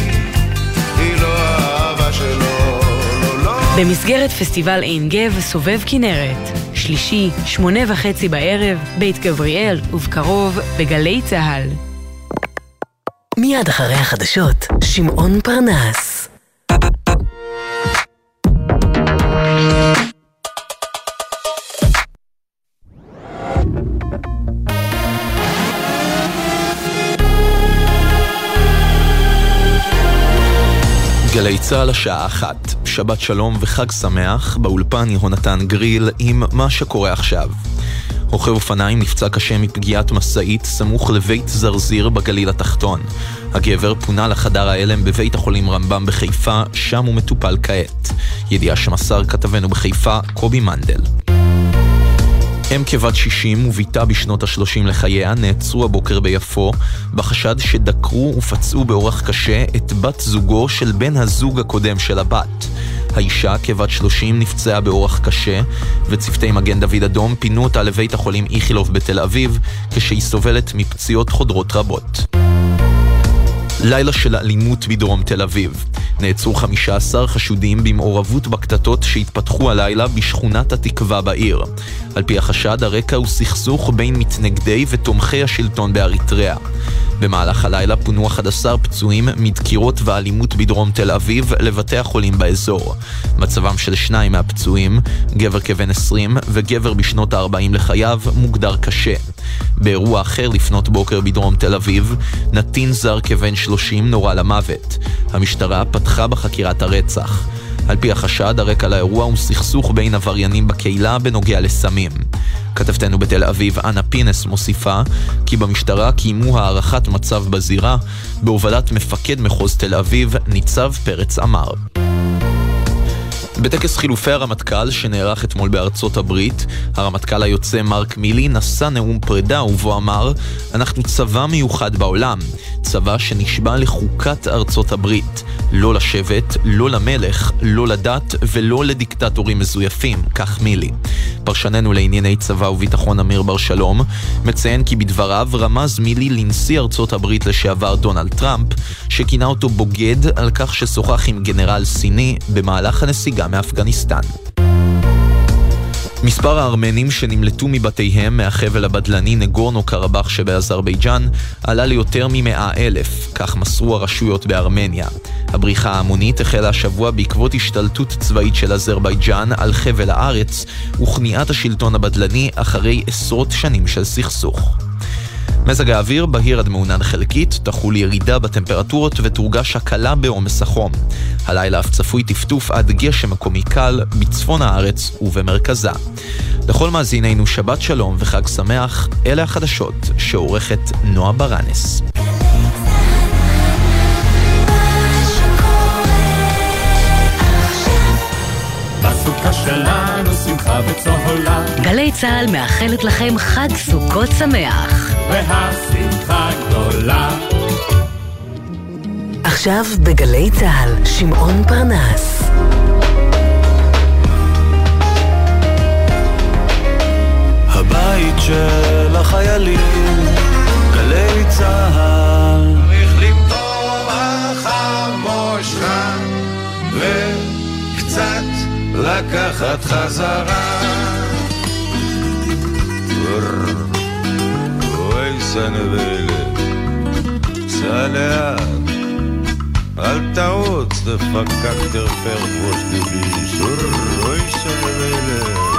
היא לא האהבה שלו, לא, לא. במסגרת פסטיבל עין גב סובב כנרת, שלישי, שמונה וחצי בערב, בית גבריאל, ובקרוב בגלי צה"ל. מיד אחרי החדשות, שמעון פרנס. גלי צה"ל השעה אחת, שבת שלום וחג שמח, באולפן יהונתן גריל עם מה שקורה עכשיו. רוכב אופניים נפצע קשה מפגיעת משאית סמוך לבית זרזיר בגליל התחתון. הגבר פונה לחדר ההלם בבית החולים רמב"ם בחיפה, שם הוא מטופל כעת. ידיעה שמסר כתבנו בחיפה, קובי מנדל. אם כבת 60 וביתה בשנות ה-30 לחייה נעצרו הבוקר ביפו בחשד שדקרו ופצעו באורח קשה את בת זוגו של בן הזוג הקודם של הבת. האישה, כבת 30, נפצעה באורח קשה, וצוותי מגן דוד אדום פינו אותה לבית החולים איכילוב בתל אביב, כשהיא סובלת מפציעות חודרות רבות. לילה של אלימות בדרום תל אביב. נעצרו 15 חשודים במעורבות בקטטות שהתפתחו הלילה בשכונת התקווה בעיר. על פי החשד, הרקע הוא סכסוך בין מתנגדי ותומכי השלטון באריתריאה. במהלך הלילה פונו 11 פצועים מדקירות ואלימות בדרום תל אביב לבתי החולים באזור. מצבם של שניים מהפצועים, גבר כבן 20 וגבר בשנות ה-40 לחייו, מוגדר קשה. באירוע אחר לפנות בוקר בדרום תל אביב, נתין זר כבן 30 נורה למוות. המשטרה פתחה בחקירת הרצח. על פי החשד, הרקע לאירוע הוא סכסוך בין עבריינים בקהילה בנוגע לסמים. כתבתנו בתל אביב, אנה פינס, מוסיפה כי במשטרה קיימו הערכת מצב בזירה בהובלת מפקד מחוז תל אביב, ניצב פרץ אמר. בטקס חילופי הרמטכ"ל שנערך אתמול בארצות הברית, הרמטכ"ל היוצא מרק מילי נשא נאום פרידה ובו אמר אנחנו צבא מיוחד בעולם, צבא שנשבע לחוקת ארצות הברית, לא לשבט, לא למלך, לא לדת ולא לדיקטטורים מזויפים, כך מילי. פרשננו לענייני צבא וביטחון אמיר בר שלום מציין כי בדבריו רמז מילי לנשיא ארצות הברית לשעבר דונלד טראמפ, שכינה אותו בוגד על כך ששוחח עם גנרל סיני במהלך הנסיגה מאפגניסטן. מספר הארמנים שנמלטו מבתיהם מהחבל הבדלני נגורנו קרבאח שבאזרבייג'אן עלה ליותר ממאה אלף, כך מסרו הרשויות בארמניה. הבריחה ההמונית החלה השבוע בעקבות השתלטות צבאית של אזרבייג'אן על חבל הארץ וכניעת השלטון הבדלני אחרי עשרות שנים של סכסוך. מזג האוויר בהיר עד מעונן חלקית, תחול ירידה בטמפרטורות ותורגש הקלה בעומס החום. הלילה אף צפוי טפטוף עד גשם מקומי קל בצפון הארץ ובמרכזה. לכל מאזינינו שבת שלום וחג שמח, אלה החדשות שעורכת נועה ברנס. בסוכה שלנו שמחה וצהולה גלי צה"ל מאחלת לכם חג סוכות שמח. והשמחה גדולה עכשיו בגלי צה"ל, שמעון פרנס. הבית של החיילים, גלי צה"ל. צריך למטור החמושך לקחת חזרה. אוי סנבלת, סע לאט, אל תעוץ דפקקטר פרד ווש דיבי סור אוי סבלת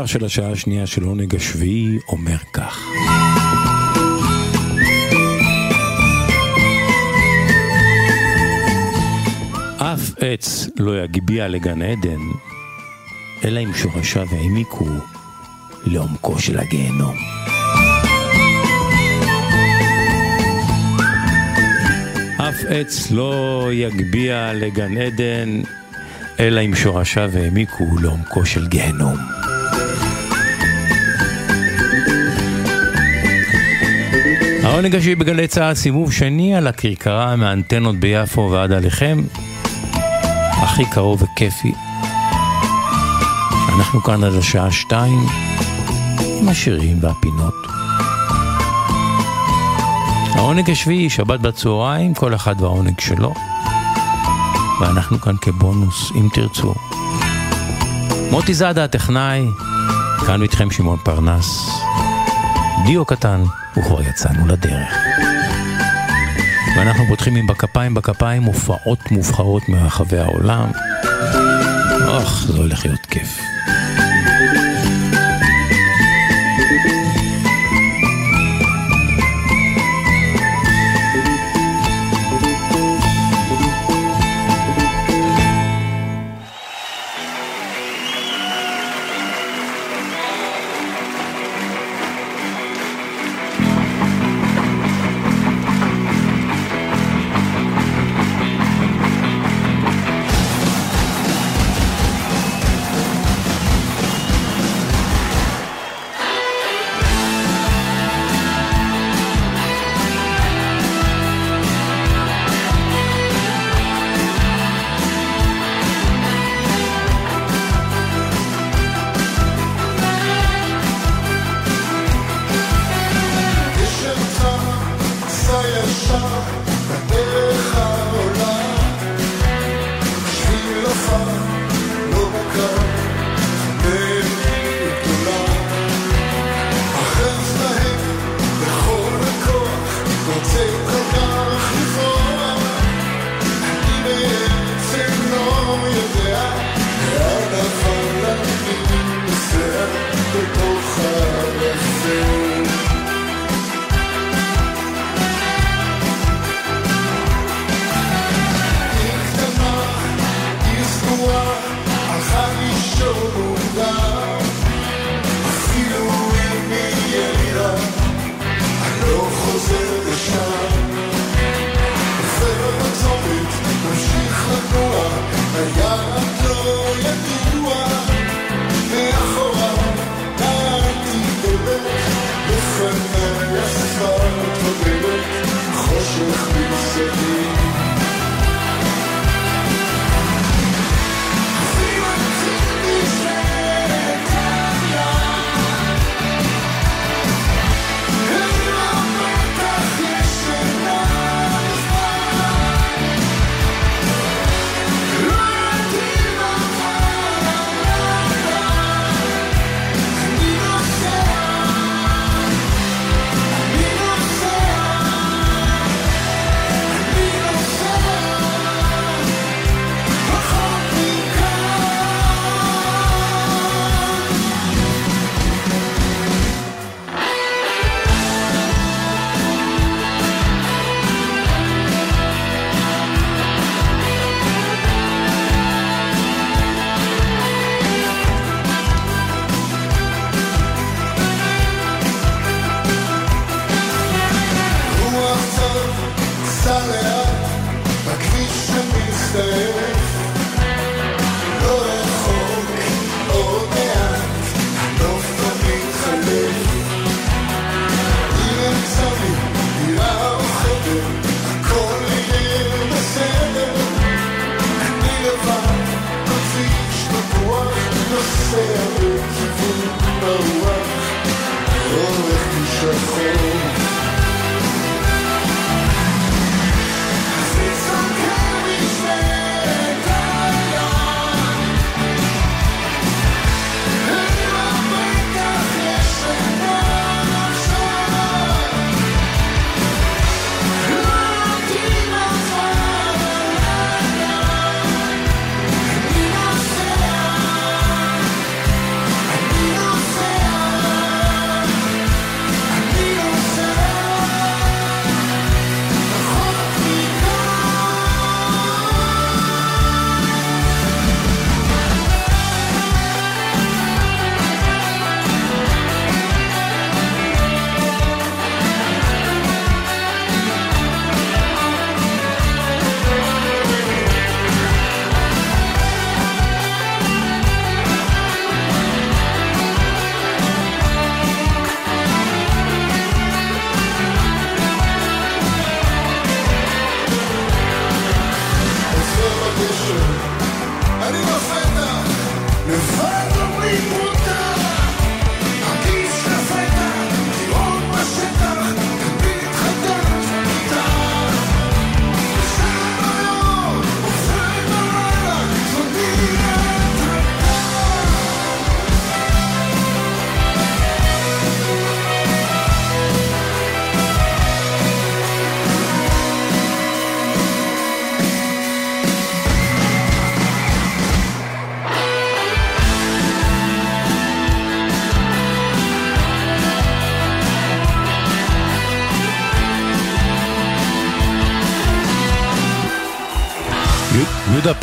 הפותח של השעה השנייה של עונג השביעי אומר כך: אף עץ לא יגביה לגן עדן, אלא אם שורשיו העמיקו לעומקו של הגיהנום. אף עץ לא יגביה לגן עדן, אלא אם שורשיו העמיקו לעומקו של גיהנום. העונג השביעי בגלי צה"ל, סיבוב שני על הכרכרה מהאנטנות ביפו ועד עליכם. הכי קרוב וכיפי. אנחנו כאן עד השעה שתיים, עם השירים והפינות. העונג השביעי, שבת בצהריים, כל אחד והעונג שלו. ואנחנו כאן כבונוס, אם תרצו. מוטי זאדה הטכנאי, כאן איתכם שמעון פרנס. דיו קטן, וכבר יצאנו לדרך. ואנחנו פותחים עם בכפיים בכפיים הופעות מובחרות מרחבי העולם. אוח, זה הולך להיות כיף.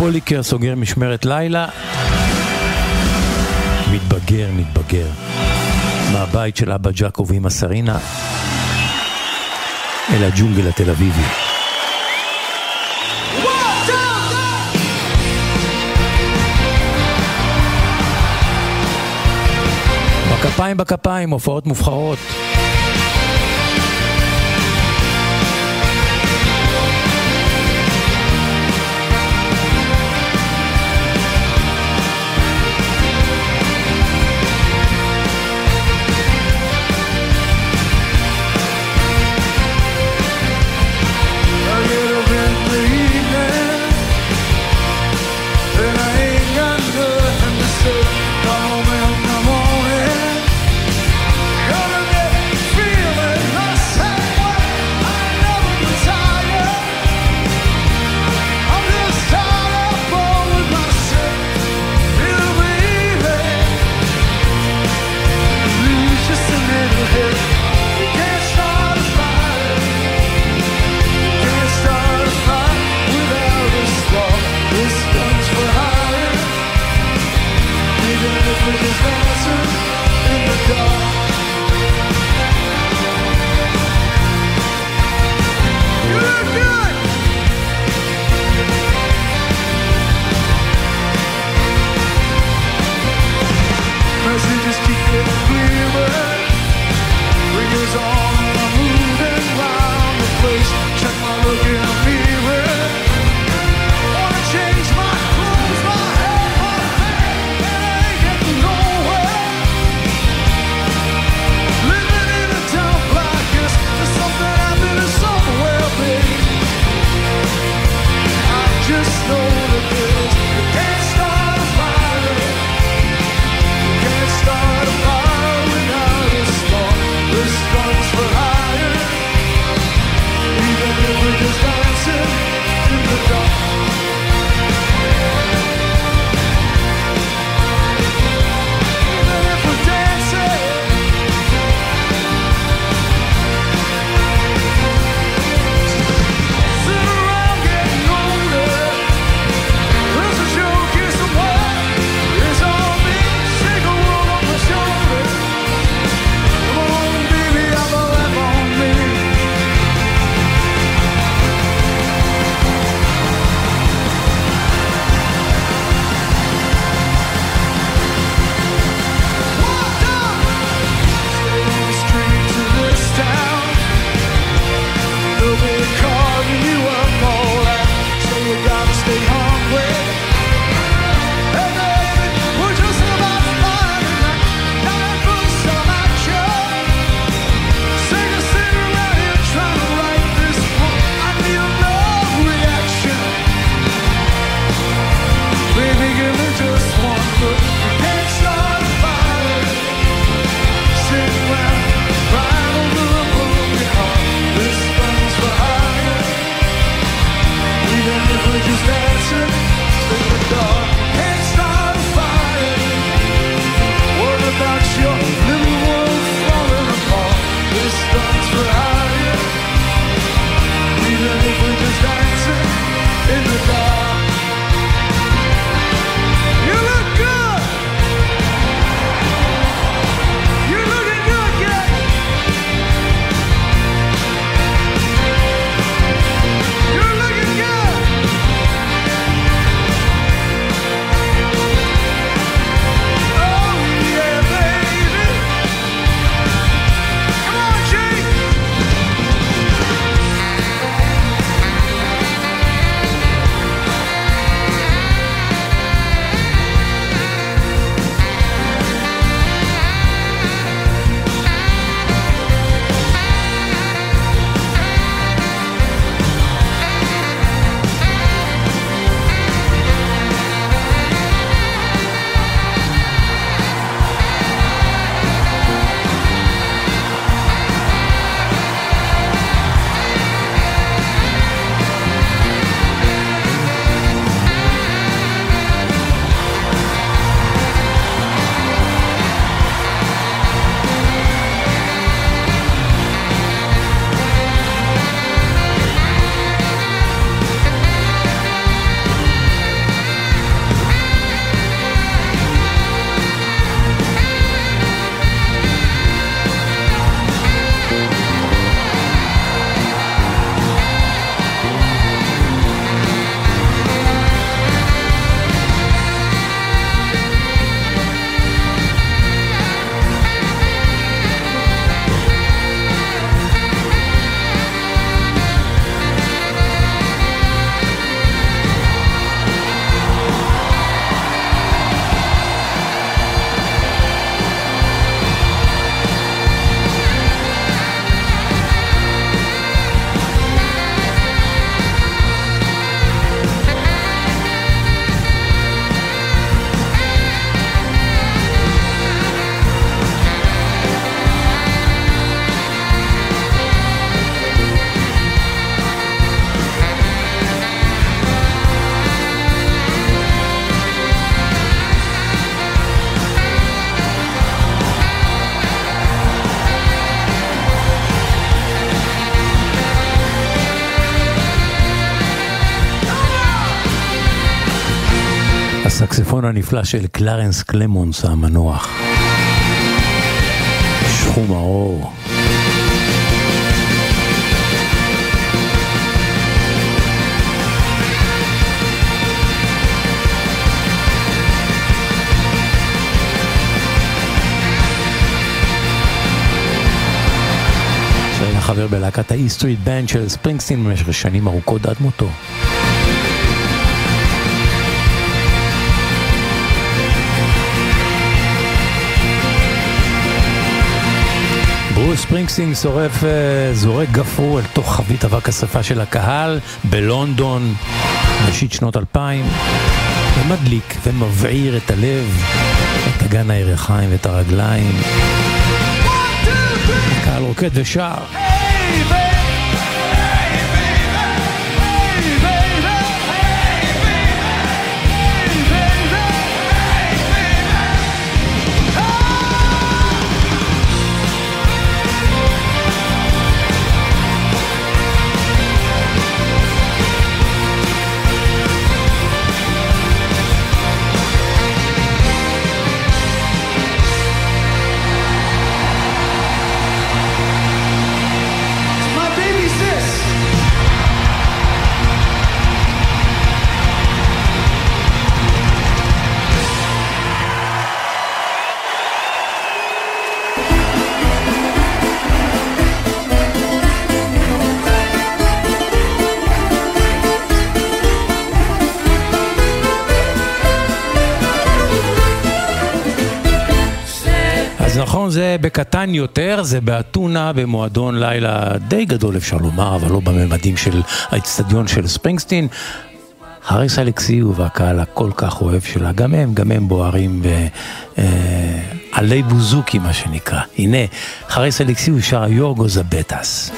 יהודה פוליקר סוגר משמרת לילה. מתבגר, מתבגר. מהבית של אבא ג'אקו ואמא סרינה אל הג'ונגל התל אביבי. בכפיים בכפיים, הופעות מובחרות. place הנפלא של קלרנס קלמונס המנוח. שחום העור. שהיה חבר בלהקת ה E Street Band של ספרינגסטין במשך שנים ארוכות עד מותו. ברוס שורף, אה, זורק גפרור אל תוך חבית אבק השרפה של הקהל בלונדון, ראשית שנות אלפיים, ומדליק ומבעיר את הלב, את אגן הירכיים ואת הרגליים. הקהל רוקד ושר. My זה בקטן יותר, זה באתונה, במועדון לילה די גדול אפשר לומר, אבל לא בממדים של האצטדיון של ספרינגסטין. האריס אלכסיו והקהל הכל כך אוהב שלה, גם הם, גם הם בוערים בעלי בוזוקי מה שנקרא. הנה, האריס אלכסיו שר יורגו זבטס.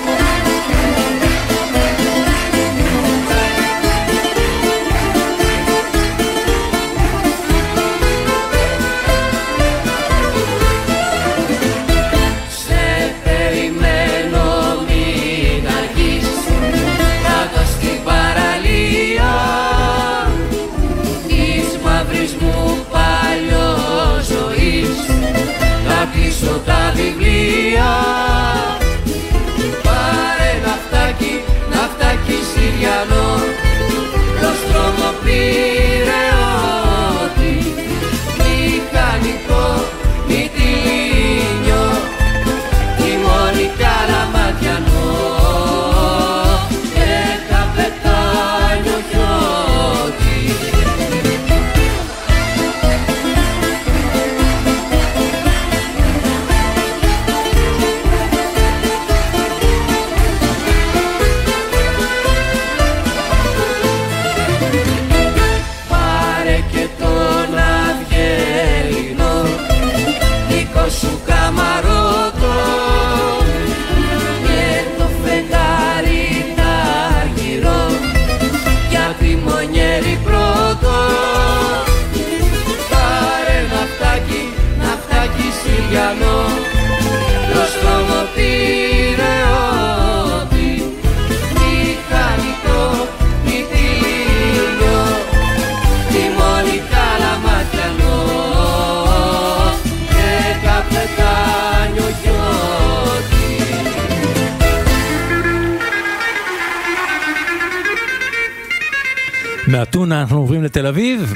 מאתונה אנחנו עוברים לתל אביב.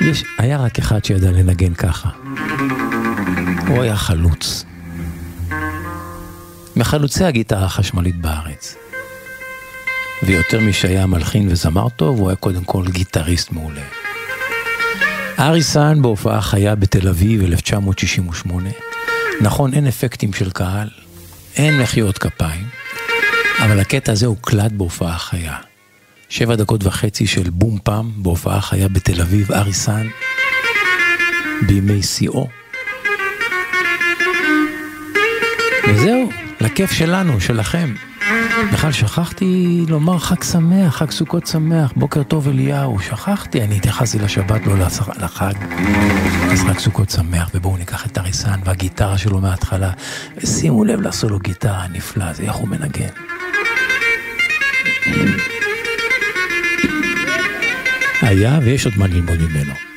יש, היה רק אחד שידע לנגן ככה. הוא היה חלוץ. מחלוצי הגיטרה החשמלית בארץ. ויותר משהיה מלחין וזמר טוב, הוא היה קודם כל גיטריסט מעולה. ארי סאן בהופעה חיה בתל אביב 1968. נכון, אין אפקטים של קהל, אין מחיאות כפיים, אבל הקטע הזה הוקלט בהופעה חיה. שבע דקות וחצי של בום פעם בהופעה חיה בתל אביב, ארי סאן, בימי שיאו. וזהו, לכיף שלנו, שלכם. בכלל שכחתי לומר חג שמח, חג סוכות שמח, בוקר טוב אליהו, שכחתי, אני התייחסתי לשבת, לא לחג. אז חג סוכות שמח, ובואו ניקח את הריסן והגיטרה שלו מההתחלה, ושימו לב לסולו גיטרה הנפלא הזה, איך הוא מנגן. היה ויש עוד מה ללמוד ממנו.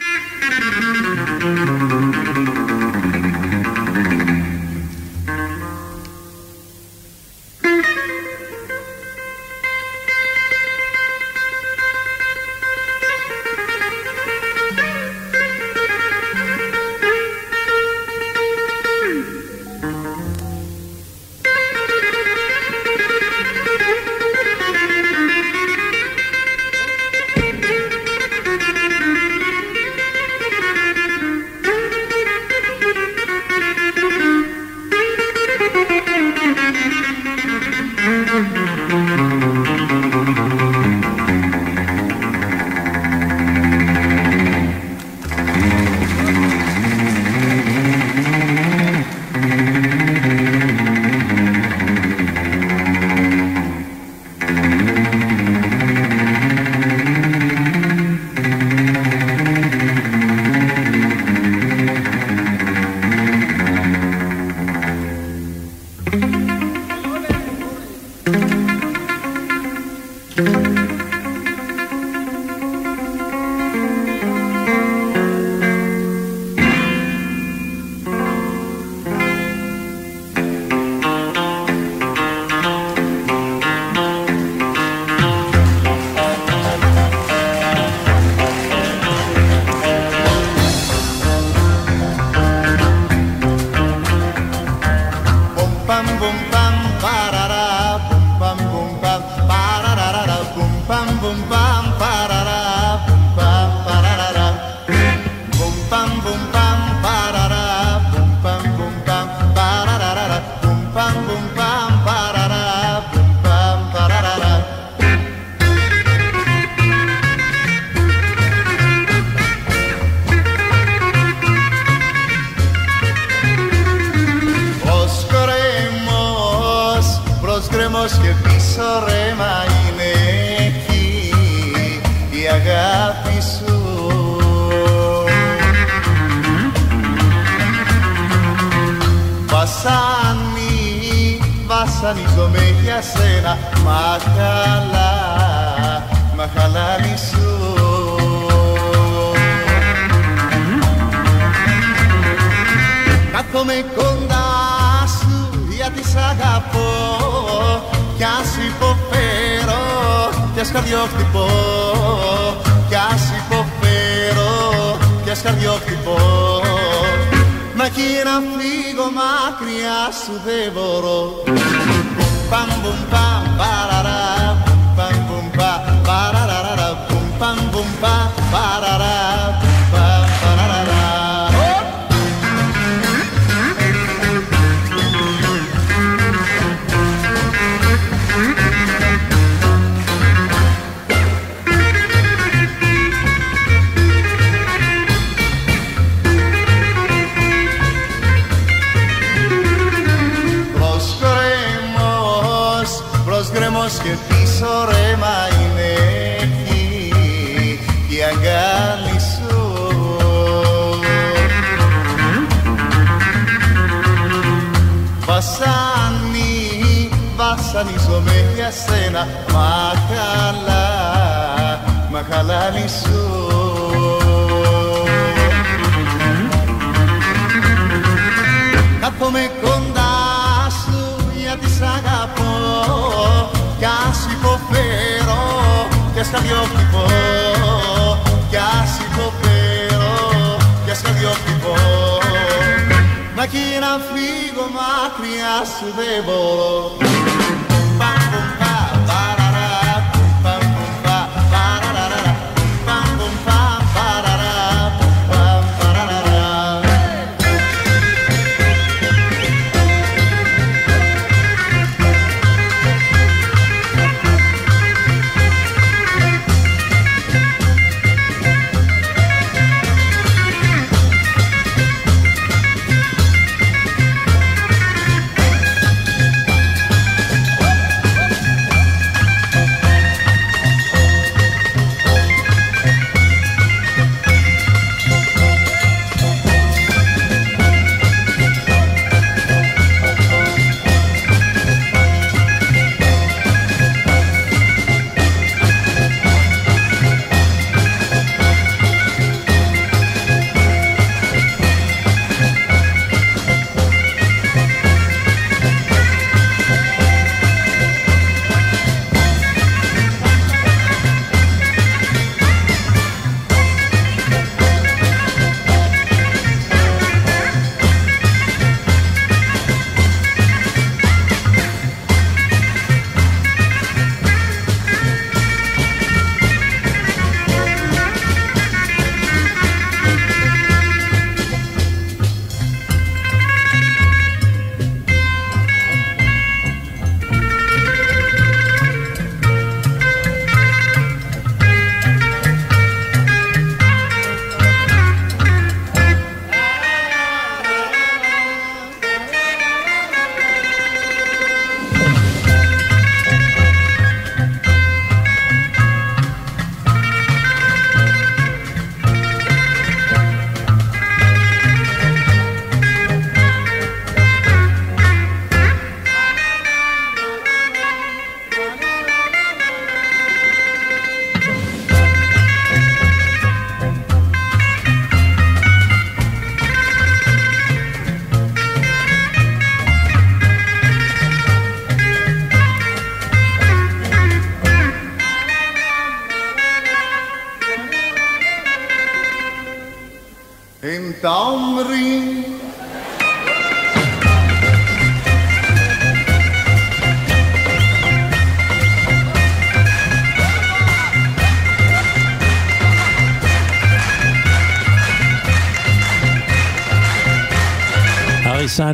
ας χαδιόπτυπο, κι ας υποπέω, κι ας χαδιόπτυπο. Μα κι να φύγω μακριά σου δεν μπορώ.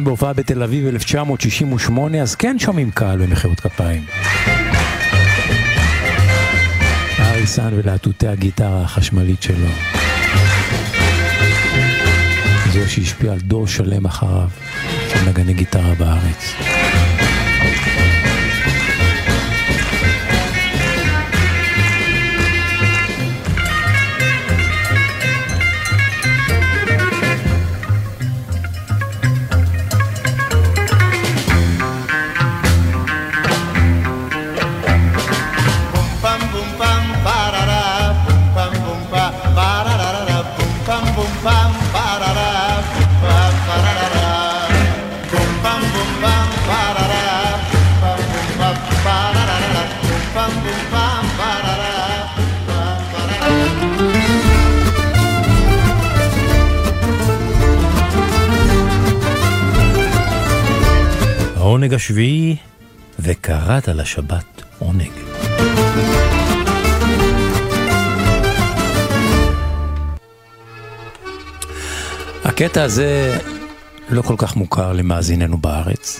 סאן בהופעה בתל אביב 1968, אז כן שומעים קהל במחיאות כפיים. ארי סאן ולהטוטי הגיטרה החשמלית שלו. זו שהשפיעה על דור שלם אחריו של נגני גיטרה בארץ. העונג השביעי, וקראת לשבת עונג. הקטע הזה לא כל כך מוכר למאזיננו בארץ,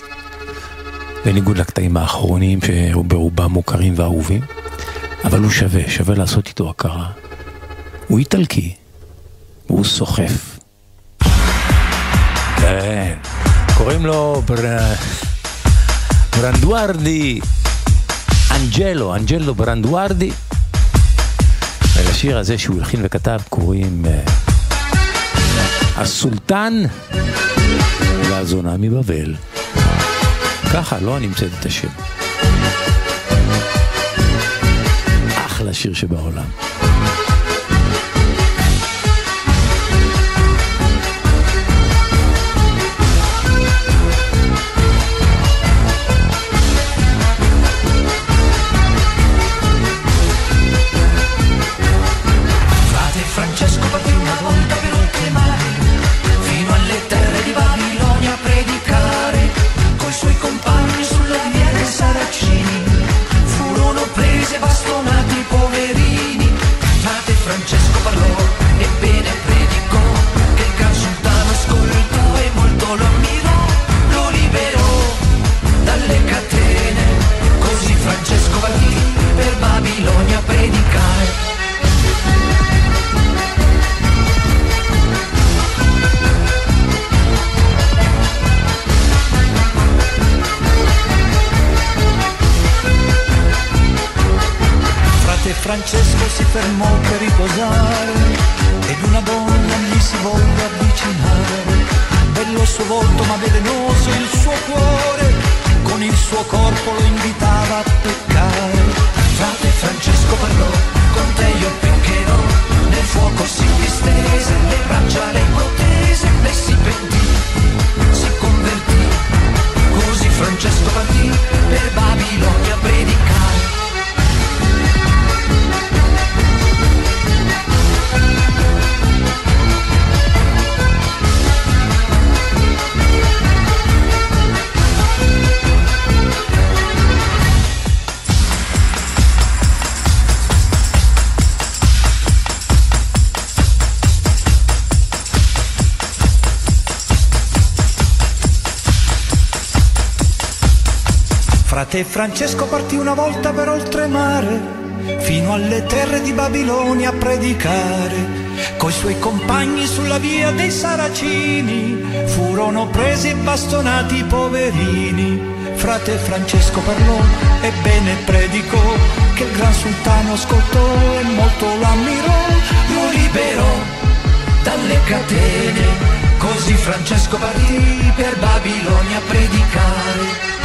בניגוד לקטעים האחרונים שברובם מוכרים ואהובים, אבל הוא שווה, שווה לעשות איתו הכרה. הוא איטלקי, והוא סוחף. כן, קוראים לו. ברנדוארדי אנג'לו, אנג'לו ברנדוארדי. ולשיר הזה שהוא הלחין וכתב קוראים אה, הסולטן והזונה מבבל. ככה, לא אני המצאתי את השם. אחלה שיר שבעולם. Frate Francesco partì una volta per oltremare, fino alle terre di Babilonia a predicare. Coi suoi compagni sulla via dei Saracini furono presi e bastonati i poverini. Frate Francesco parlò e bene predicò che il gran sultano ascoltò e molto lo ammirò, lo liberò dalle catene. Così Francesco partì per Babilonia a predicare.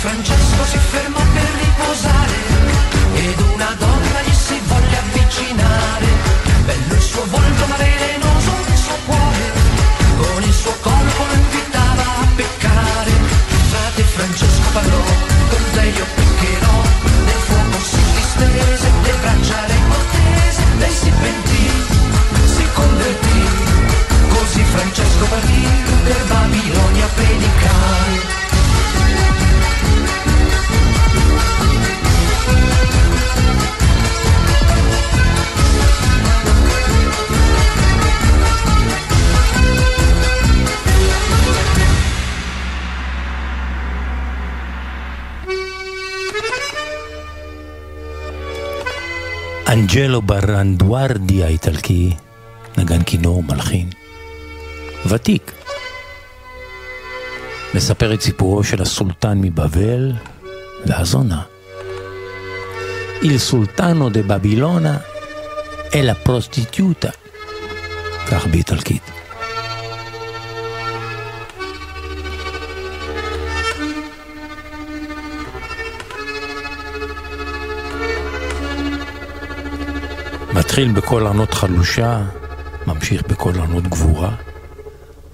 French. אנג'לו ברנדוארדי האיטלקי, נגן כינור, מלחין. ותיק. מספר את סיפורו של הסולטן מבבל והזונה. Sultano de Babilona è la prostituta. כך באיטלקית. מתחיל בקול ענות חלושה, ממשיך בקול ענות גבורה,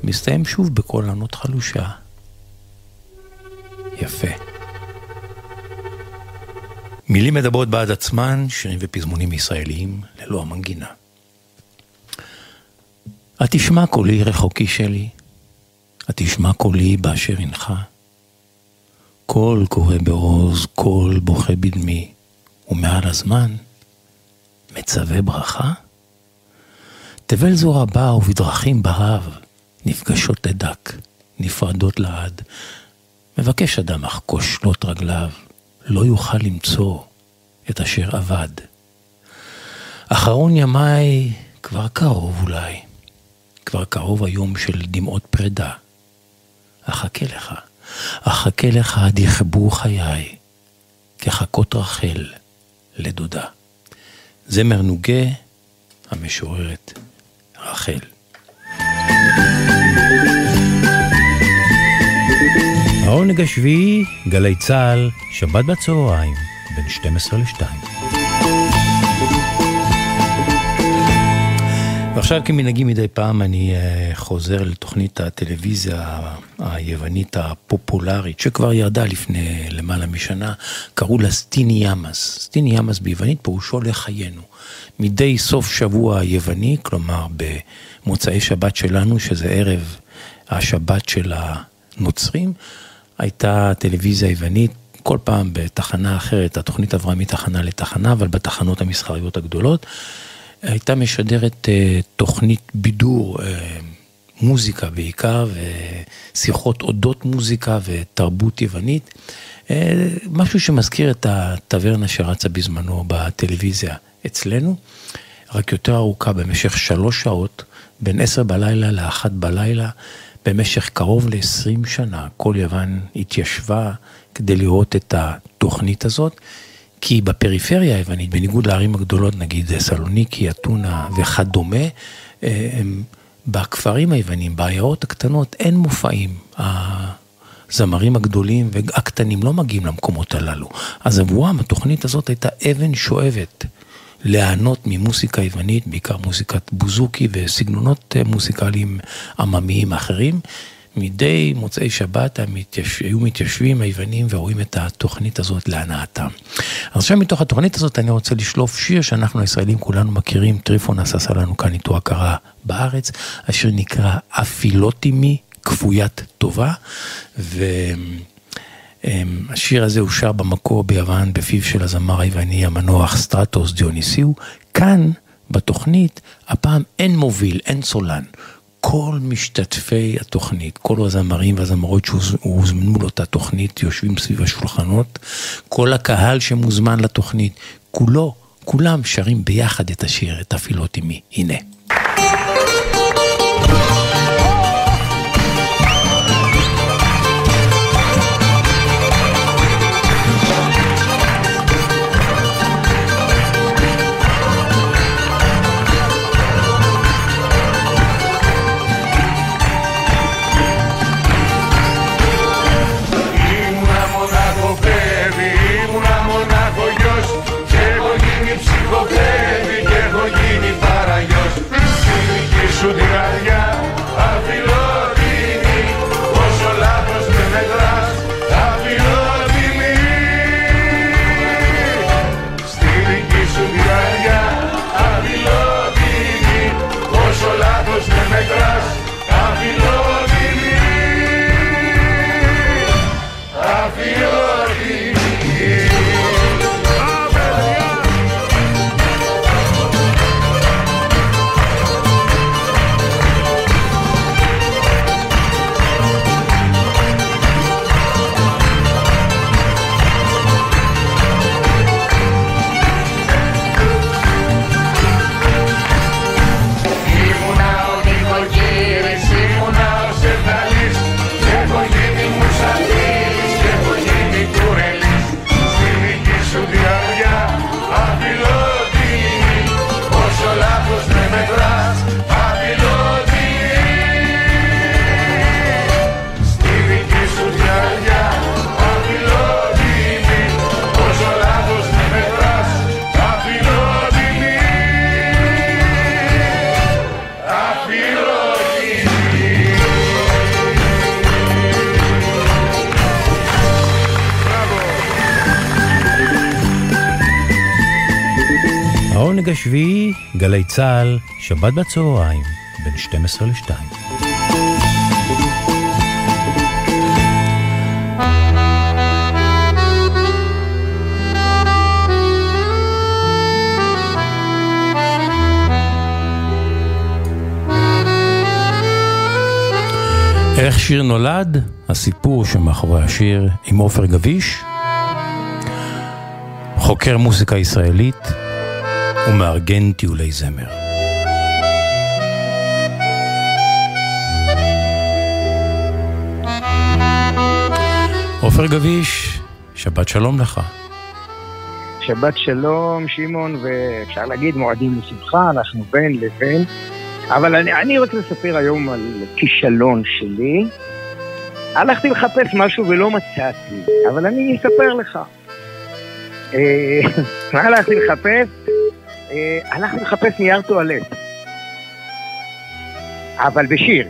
מסתיים שוב בקול ענות חלושה. יפה. מילים מדברות בעד עצמן, שירים ופזמונים ישראליים, ללא המנגינה. התשמע קולי רחוקי שלי, התשמע קולי באשר הנך. קול קורא בעוז, קול בוכה בדמי, ומעל הזמן מצווה ברכה? תבל זו רבה ובדרכים ברב, נפגשות לדק, נפרדות לעד. מבקש אדם אך כושלות רגליו, לא יוכל למצוא את אשר אבד. אחרון ימיי כבר קרוב אולי, כבר קרוב היום של דמעות פרידה. אחכה לך, אחכה לך עד יכבו חיי, כחכות רחל לדודה. זמר נוגה, המשוררת רחל. העונג השביעי, גלי צה"ל, שבת בצהריים, בין 12 ל-2. ועכשיו כמנהגי מדי פעם אני uh, חוזר לתוכנית הטלוויזיה היוונית הפופולרית שכבר ירדה לפני למעלה משנה, קראו לה סטיני ימאס. סטיני ימאס ביוונית פירושו לחיינו. מדי סוף שבוע יווני, כלומר במוצאי שבת שלנו, שזה ערב השבת של הנוצרים, הייתה טלוויזיה יוונית, כל פעם בתחנה אחרת, התוכנית עברה מתחנה לתחנה, אבל בתחנות המסחריות הגדולות. הייתה משדרת uh, תוכנית בידור, uh, מוזיקה בעיקר, ושיחות אודות מוזיקה ותרבות יוונית. Uh, משהו שמזכיר את הטברנה שרצה בזמנו בטלוויזיה אצלנו, רק יותר ארוכה במשך שלוש שעות, בין עשר בלילה לאחת בלילה, במשך קרוב ל-20 שנה. כל יוון התיישבה כדי לראות את התוכנית הזאת. כי בפריפריה היוונית, בניגוד לערים הגדולות, נגיד סלוניקי, אתונה וכדומה, הם, בכפרים היוונים, בעיירות הקטנות, אין מופעים. הזמרים הגדולים והקטנים לא מגיעים למקומות הללו. אז עבורם התוכנית הזאת הייתה אבן שואבת ליהנות ממוסיקה יוונית, בעיקר מוסיקת בוזוקי וסגנונות מוזיקליים עממיים אחרים. מדי מוצאי שבת המתייש... היו מתיישבים היוונים ורואים את התוכנית הזאת להנאתם. אז עכשיו מתוך התוכנית הזאת אני רוצה לשלוף שיר שאנחנו הישראלים כולנו מכירים, טריפון עשה לנו כאן איתו הכרה בארץ, השיר נקרא אפילוטימי, כפוית טובה, והשיר הזה הושר במקור ביוון בפיו של הזמר היווני המנוח סטרטוס דיוניסיו, כאן בתוכנית הפעם אין מוביל, אין סולן. כל משתתפי התוכנית, כל הזמרים והזמרות שהוזמנו לאותה תוכנית יושבים סביב השולחנות, כל הקהל שמוזמן לתוכנית, כולו, כולם שרים ביחד את השיר, את הפילות עימי. הנה. העונג השביעי, גלי צה"ל, שבת בצהריים, בין 12 ל-2. איך שיר נולד? הסיפור שמאחורי השיר עם עופר גביש, חוקר מוזיקה ישראלית ומארגן טיולי זמר. עופר גביש, שבת שלום לך. שבת שלום, שמעון, ואפשר להגיד מועדים לשמחה, אנחנו בין לבין. אבל אני, אני רוצה לספר היום על כישלון שלי. הלכתי לחפש משהו ולא מצאתי, אבל אני אספר לך. אה, מה הלכתי לחפש? אה, הלכתי לחפש נייר טואלט. אבל בשיר.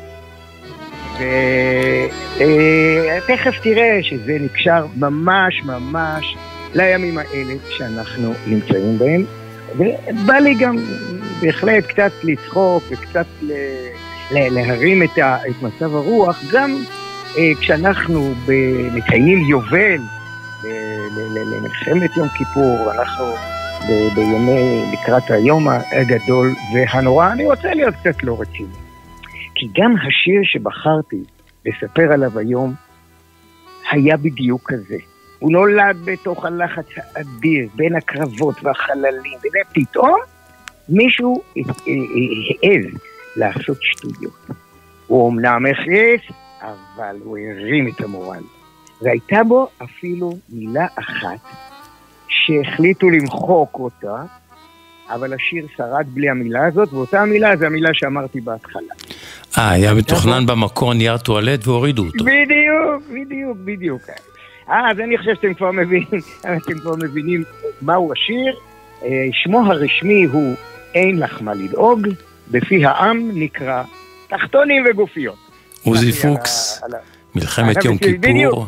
ותכף תראה שזה נקשר ממש ממש לימים האלה שאנחנו נמצאים בהם. ובא לי גם בהחלט קצת לצחוק וקצת ל... להרים את, ה... את מצב הרוח, גם אה, כשאנחנו. מקיימים יובל למלחמת יום כיפור, אנחנו ב... בימי, לקראת היום הגדול והנורא, אני רוצה להיות קצת לא רציני. כי גם השיר שבחרתי לספר עליו היום היה בדיוק כזה. הוא נולד בתוך הלחץ האדיר, בין הקרבות והחללים, ופתאום מישהו העז לעשות שטויות. הוא אמנם הכריס, אבל הוא הרים את המורל. והייתה בו אפילו מילה אחת שהחליטו למחוק אותה, אבל השיר שרד בלי המילה הזאת, ואותה המילה זה המילה שאמרתי בהתחלה. אה, היה מתוכנן במקור נייר טואלט והורידו אותו. בדיוק, בדיוק, בדיוק. אה, אז אני חושב שאתם כבר מבינים, אתם כבר מבינים מהו השיר. אה, שמו הרשמי הוא אין לך מה לדאוג, בפי העם נקרא תחתונים וגופיות. עוזי פוקס, מלחמת יום כיפור,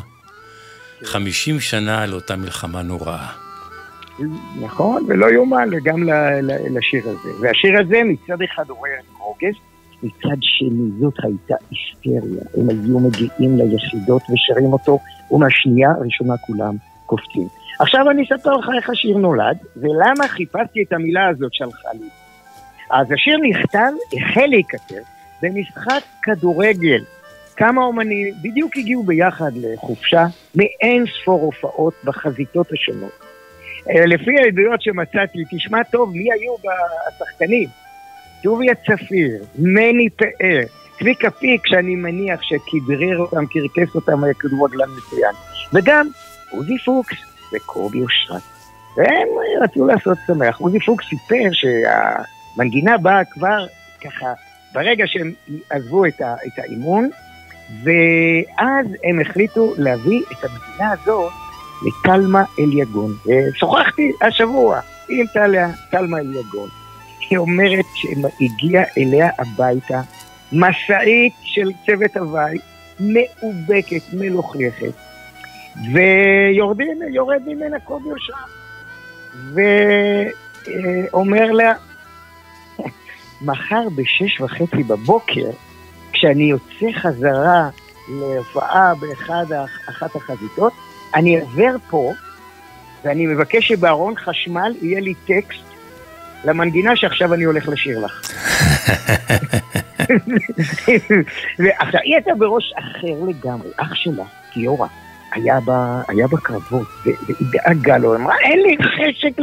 50 שנה על אותה מלחמה נוראה. נכון, ולא יאומן, וגם לשיר הזה. והשיר הזה מצד אחד עורר רוגז, מצד שני זאת הייתה היסטריה. הם היו מגיעים ליחידות ושרים אותו, ומהשנייה הראשונה כולם קופצים. עכשיו אני אספר לך איך השיר נולד, ולמה חיפשתי את המילה הזאת שלחה לי. אז השיר נכתב, החל להיכתב, במשחק כדורגל. כמה אומנים בדיוק הגיעו ביחד לחופשה, מאין ספור הופעות בחזיתות השונות. אה, לפי העדויות שמצאתי, תשמע טוב מי היו השחקנים. טוביה צפיר, מני פאר, צביקה פיק, שאני מניח שכדרר אותם, קרקס אותם, היה כדורגלן מצוין. וגם עוזי פוקס וקובי אושרת. והם רצו לעשות שמח. עוזי פוקס סיפר שהמנגינה באה כבר ככה, ברגע שהם עזבו את, ה, את האימון, ואז הם החליטו להביא את המנגינה הזאת לטלמה אליגון. שוחחתי השבוע עם טליה, טלמה אליגון. היא אומרת שהגיעה אליה הביתה משאית של צוות הוואי, מאובקת, מלוכלכת, ויורד ממנה קובי אושרה, ואומר לה, מחר בשש וחצי בבוקר, כשאני יוצא חזרה להופעה באחת החזיתות, אני עובר פה, ואני מבקש שבארון חשמל יהיה לי טקסט למנגינה שעכשיו אני הולך לשיר לך. ועכשיו, היא הייתה בראש אחר לגמרי, אח שלה, גיורא, היה, בקרבות, והיא דאגה לו, אמרה, אין לי חשק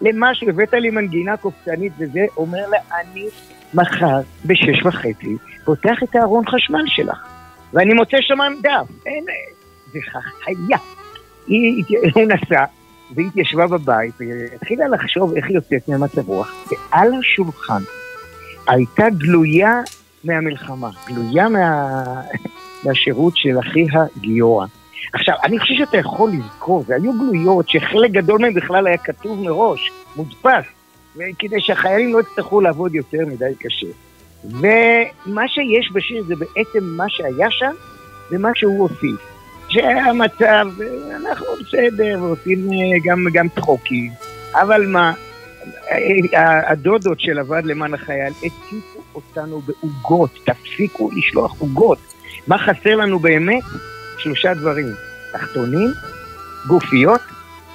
למשהו, הבאת לי מנגינה קופצנית וזה, אומר לה, אני מחר בשש וחצי פותח את הארון חשמל שלך, ואני מוצא שם דף, וכך היה. היא, הוא נסע, והיא התיישבה בבית, והתחילה לחשוב איך היא יוצאת ממצב רוח, ועל השולחן הייתה גלויה מהמלחמה, גלויה מה... מהשירות של אחיה גיורא. עכשיו, אני חושב שאתה יכול לזכור, זה היו גלויות שחלק גדול מהן בכלל היה כתוב מראש, מודפס, כדי שהחיילים לא יצטרכו לעבוד יותר מדי קשה. ומה שיש בשיר זה בעצם מה שהיה שם ומה שהוא הוסיף. שהמצב, אנחנו בסדר, ועושים גם, גם צחוקים, אבל מה, הדודות של הוועד למען החייל הציפו אותנו בעוגות, תפסיקו לשלוח עוגות. מה חסר לנו באמת? שלושה דברים, תחתונים, גופיות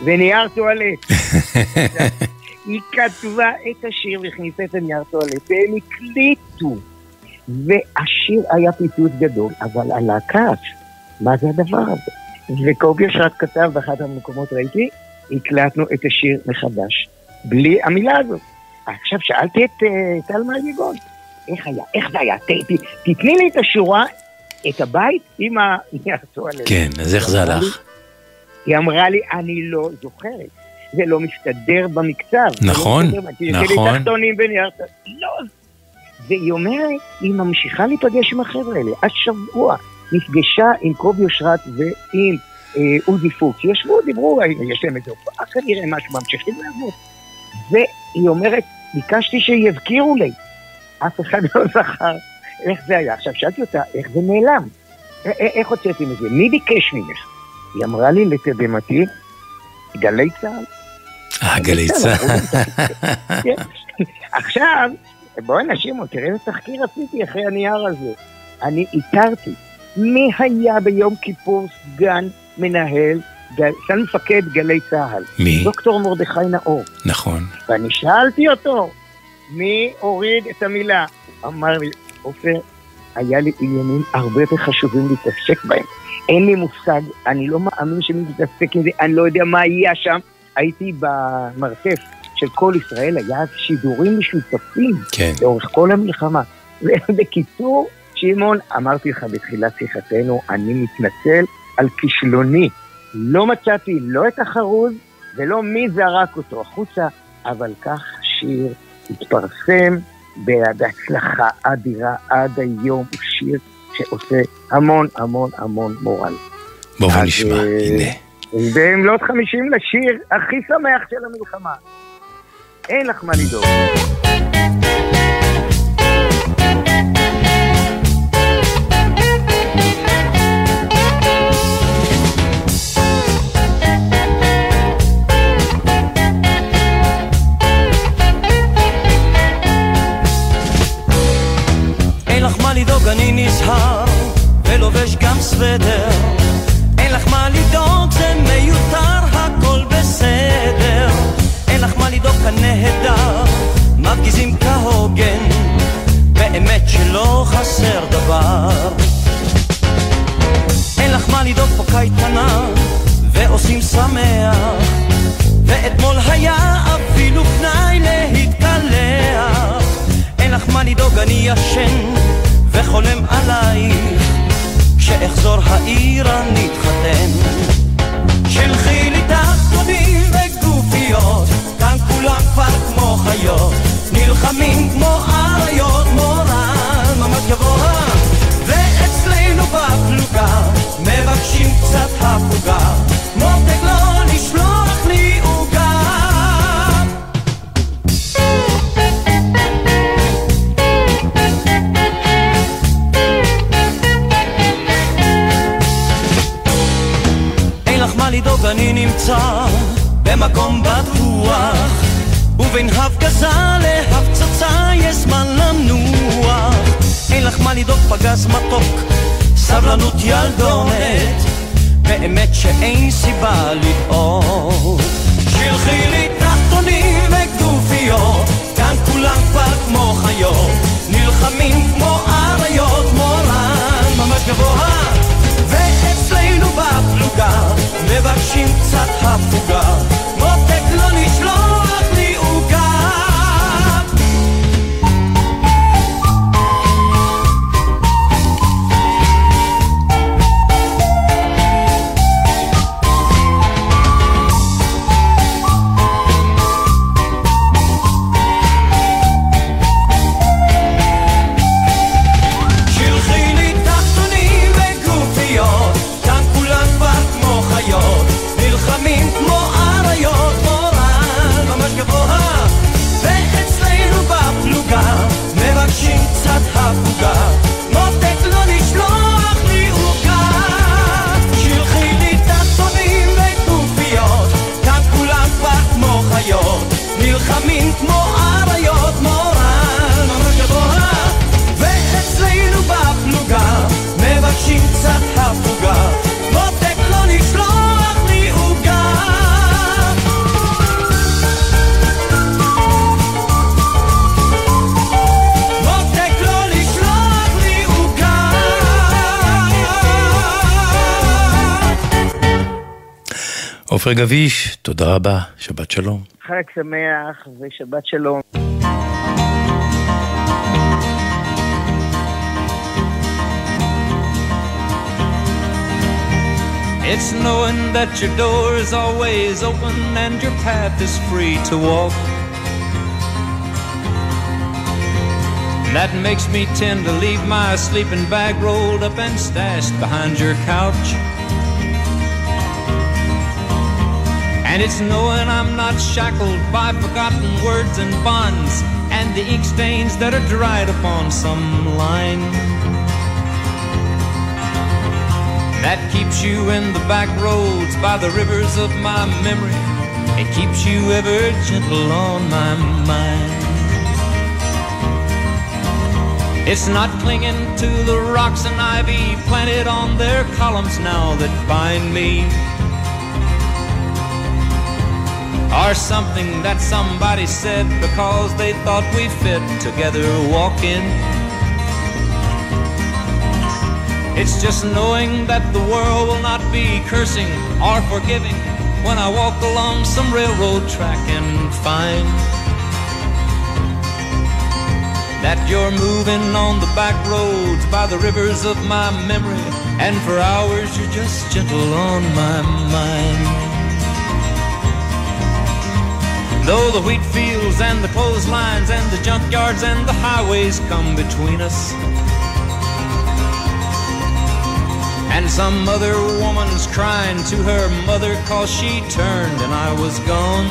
ונייר טואלט. היא כתבה את השיר והכניסה את הנייר טואלט, והם הקליטו. והשיר היה פיצוץ גדול, אבל על הכעס, מה זה הדבר הזה? וקובי אשרת כתב באחד המקומות, ראיתי, הקלטנו את השיר מחדש, בלי המילה הזאת. עכשיו שאלתי את אה, טל מהליגון, איך היה, איך זה היה? תתני לי את השורה, את הבית עם טואלט. כן, אז איך זה הלך? היא אמרה לי, אני לא זוכרת. זה לא מסתדר במקצב. נכון, לא נכון. לי תחתונים בנייר טואלט. לא. והיא אומרת, היא ממשיכה להיפגש עם החבר'ה האלה. השבוע נפגשה עם קובי אושרת ועם אה, עוזי פוקס. ישבו, דיברו, יש להם איזה הופעה כנראה, משהו, ממשיכים לעבוד. והיא אומרת, ביקשתי שיזכירו לי. אף אחד לא זכר איך זה היה. עכשיו, שאלתי אותה, איך זה נעלם? א- א- איך הוצאתי מזה? מי ביקש ממך? היא אמרה לי, לתדהמתי, גלי צה"ל. אה, גלי צה"ל. כן. עכשיו, בואי נשאיר, תראה איזה תחקיר עשיתי אחרי הנייר הזה. אני איתרתי מי היה ביום כיפור סגן מנהל, סגן מפקד גלי צה"ל. מי? דוקטור מרדכי נאור. נכון. ואני שאלתי אותו, מי הוריד את המילה? אמר לי, עופר, היה לי עניינים הרבה יותר חשובים להתעסק בהם. אין לי מושג, אני לא מאמין שמי מתעסק עם זה, אני לא יודע מה היה שם. הייתי במרתף של כל ישראל, היה שידורים משותפים כן. לאורך כל המלחמה. ובקיצור, שמעון, אמרתי לך בתחילת שיחתנו, אני מתנצל על כישלוני. לא מצאתי לא את החרוז ולא מי זרק אותו החוצה, אבל כך שיר התפרסם בהצלחה אדירה עד היום, הוא שיר שעושה המון המון המון מורל. בואו נשמע, אה, הנה. במלאת חמישים לשיר הכי שמח של המלחמה. אין לך מה לדאוג. נזהר, ולובש גם סוודר. אין לך מה לדאוג, זה מיותר, הכל בסדר. אין לך מה לדאוג, כאן נהדר, מרגיזים כהוגן, באמת שלא חסר דבר. אין לך מה לדאוג, פה קייטנה, ועושים שמח, ואתמול היה אפילו פנאי להתקלח. אין לך מה לדאוג, אני ישן וחולם עלייך. כשאחזור העירה נתחתן. שלחי לי תחתונים וגופיות, כאן כולם כבר כמו חיות. נלחמים כמו אריות, עופר גביש, תודה רבה, שבת שלום. חג שמח ושבת שלום. It's knowing that your door is always open and your path is free to walk. That makes me tend to leave my sleeping bag rolled up and stashed behind your couch. And it's knowing I'm not shackled by forgotten words and bonds and the ink stains that are dried upon some line. That keeps you in the back roads by the rivers of my memory. It keeps you ever gentle on my mind. It's not clinging to the rocks and ivy planted on their columns now that bind me. Or something that somebody said because they thought we fit together walking. It's just knowing that the world will not be cursing or forgiving when I walk along some railroad track and find that you're moving on the back roads by the rivers of my memory, and for hours you're just gentle on my mind. Though the wheat fields and the clotheslines and the junkyards and the highways come between us, and some other woman's crying to her mother cause she turned and I was gone.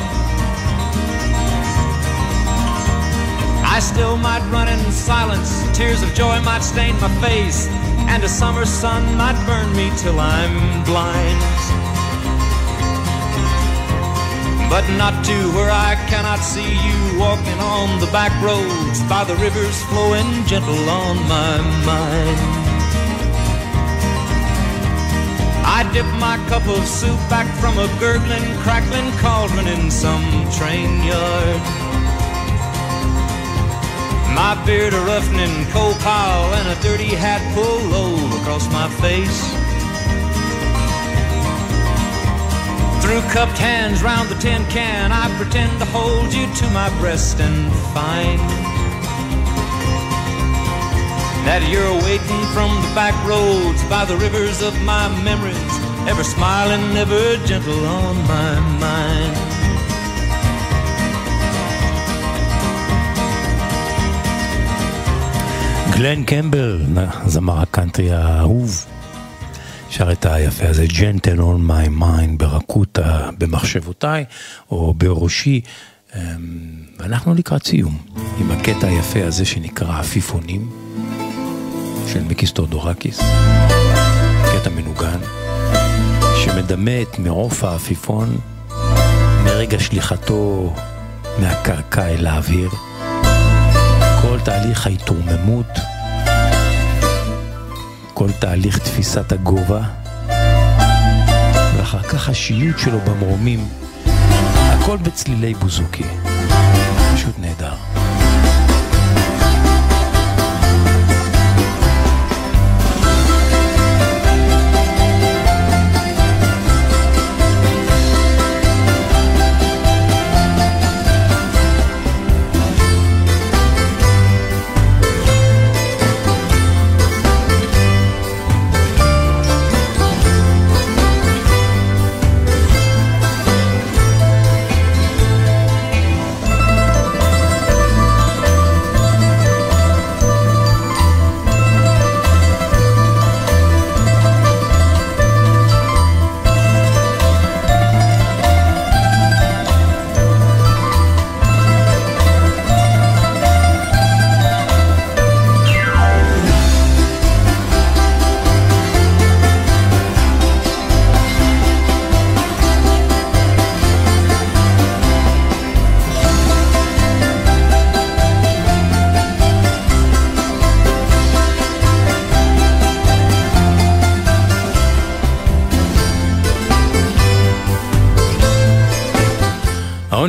I still might run in silence, tears of joy might stain my face, and a summer sun might burn me till I'm blind. But not to where I cannot see you walking on the back roads by the rivers flowing gentle on my mind. I dip my cup of soup back from a gurgling, crackling cauldron in some train yard. My beard a roughening coal pile and a dirty hat pulled low across my face. Through cupped hands round the tin can, I pretend to hold you to my breast and find that you're waiting from the back roads by the rivers of my memories, ever smiling, ever gentle on my mind. גלן קמבל, זמר הקאנטרי האהוב, שר את היפה הזה, Gentle on my mind, ברכות במחשבותיי, או בראשי. אמ, ואנחנו לקראת סיום, עם הקטע היפה הזה שנקרא עפיפונים, של מיקיס תאודורקיס, קטע מנוגן, שמדמה את מעוף העפיפון מרגע שליחתו מהקרקע אל האוויר. כל תהליך ההתרוממות, כל תהליך תפיסת הגובה, ואחר כך השיוט שלו במרומים, הכל בצלילי בוזוקי. פשוט נהדר.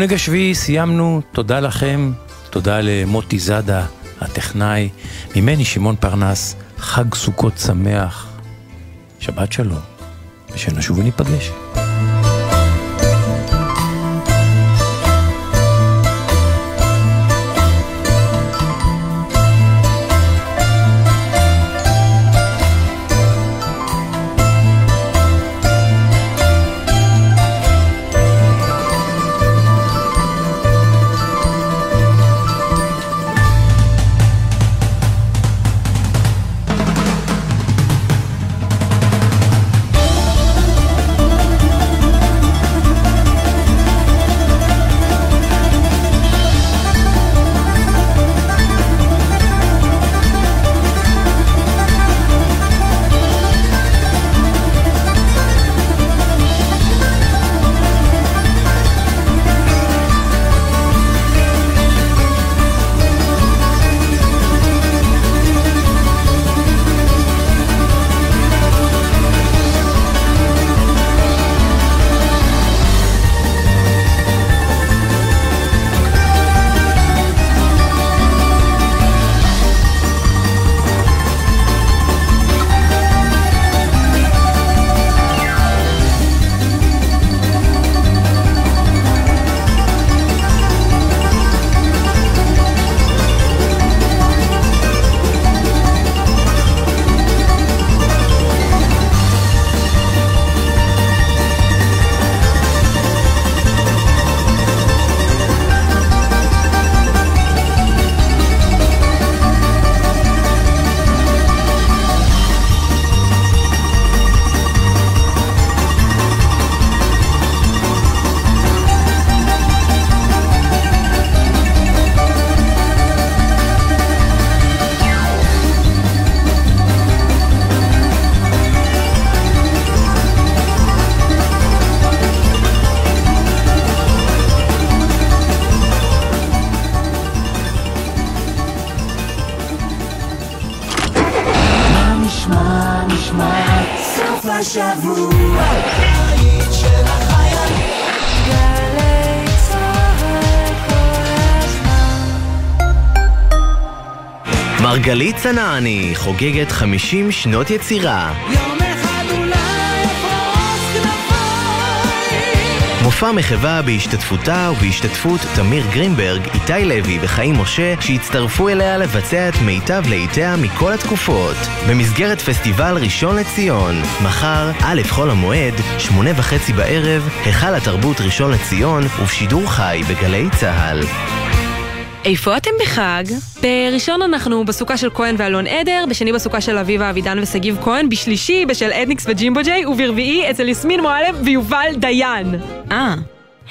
העונג השביעי סיימנו, תודה לכם, תודה למוטי זאדה, הטכנאי, ממני שמעון פרנס, חג סוכות שמח, שבת שלום, ושנשוב וניפגש. צנעני חוגגת 50 שנות יצירה. יום אחד אולי אפרוס כנפיים. מופע מחווה בהשתתפותה ובהשתתפות תמיר גרינברג, איתי לוי וחיים משה, שהצטרפו אליה לבצע את מיטב להיטיה מכל התקופות. במסגרת פסטיבל ראשון לציון, מחר, א' חול המועד, שמונה וחצי בערב, היכל התרבות ראשון לציון, ובשידור חי בגלי צה"ל. איפה אתם בחג? בראשון אנחנו בסוכה של כהן ואלון עדר, בשני בסוכה של אביבה אבידן ושגיב כהן, בשלישי בשל אדניקס וג'ימבו ג'יי, וברביעי אצל יסמין מועלם ויובל דיין. אה,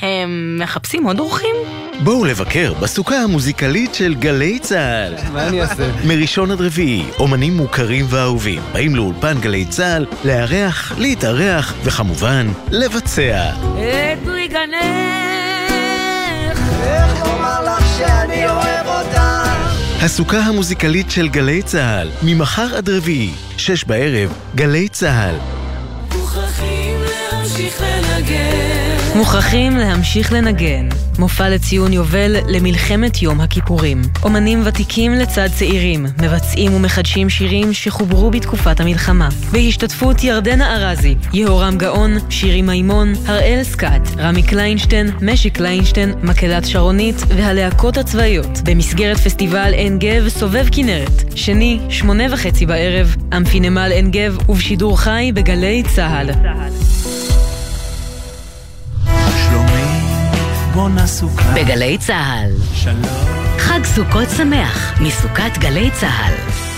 הם מחפשים עוד אורחים? בואו לבקר בסוכה המוזיקלית של גלי צה"ל. מה אני אעשה? מראשון עד רביעי, אומנים מוכרים ואהובים באים לאולפן גלי צה"ל לארח, להתארח וכמובן, לבצע. את פרי שאני אוהב אותך? הסוכה המוזיקלית של גלי צה"ל, ממחר עד רביעי, שש בערב, גלי צה"ל. מוכרחים להמשיך לנגן. מוכרחים להמשיך לנגן. מופע לציון יובל למלחמת יום הכיפורים. אומנים ותיקים לצד צעירים, מבצעים ומחדשים שירים שחוברו בתקופת המלחמה. בהשתתפות ירדנה ארזי, יהורם גאון, שירי מימון, הראל סקאט, רמי קליינשטיין, משי קליינשטיין, מקהלת שרונית והלהקות הצבאיות. במסגרת פסטיבל עין גב סובב כנרת. שני, שמונה וחצי בערב, אמפי נמל עין גב ובשידור חי בגלי צה"ל. סוכה. בגלי צה"ל. שלום. חג סוכות שמח, מסוכת גלי צה"ל.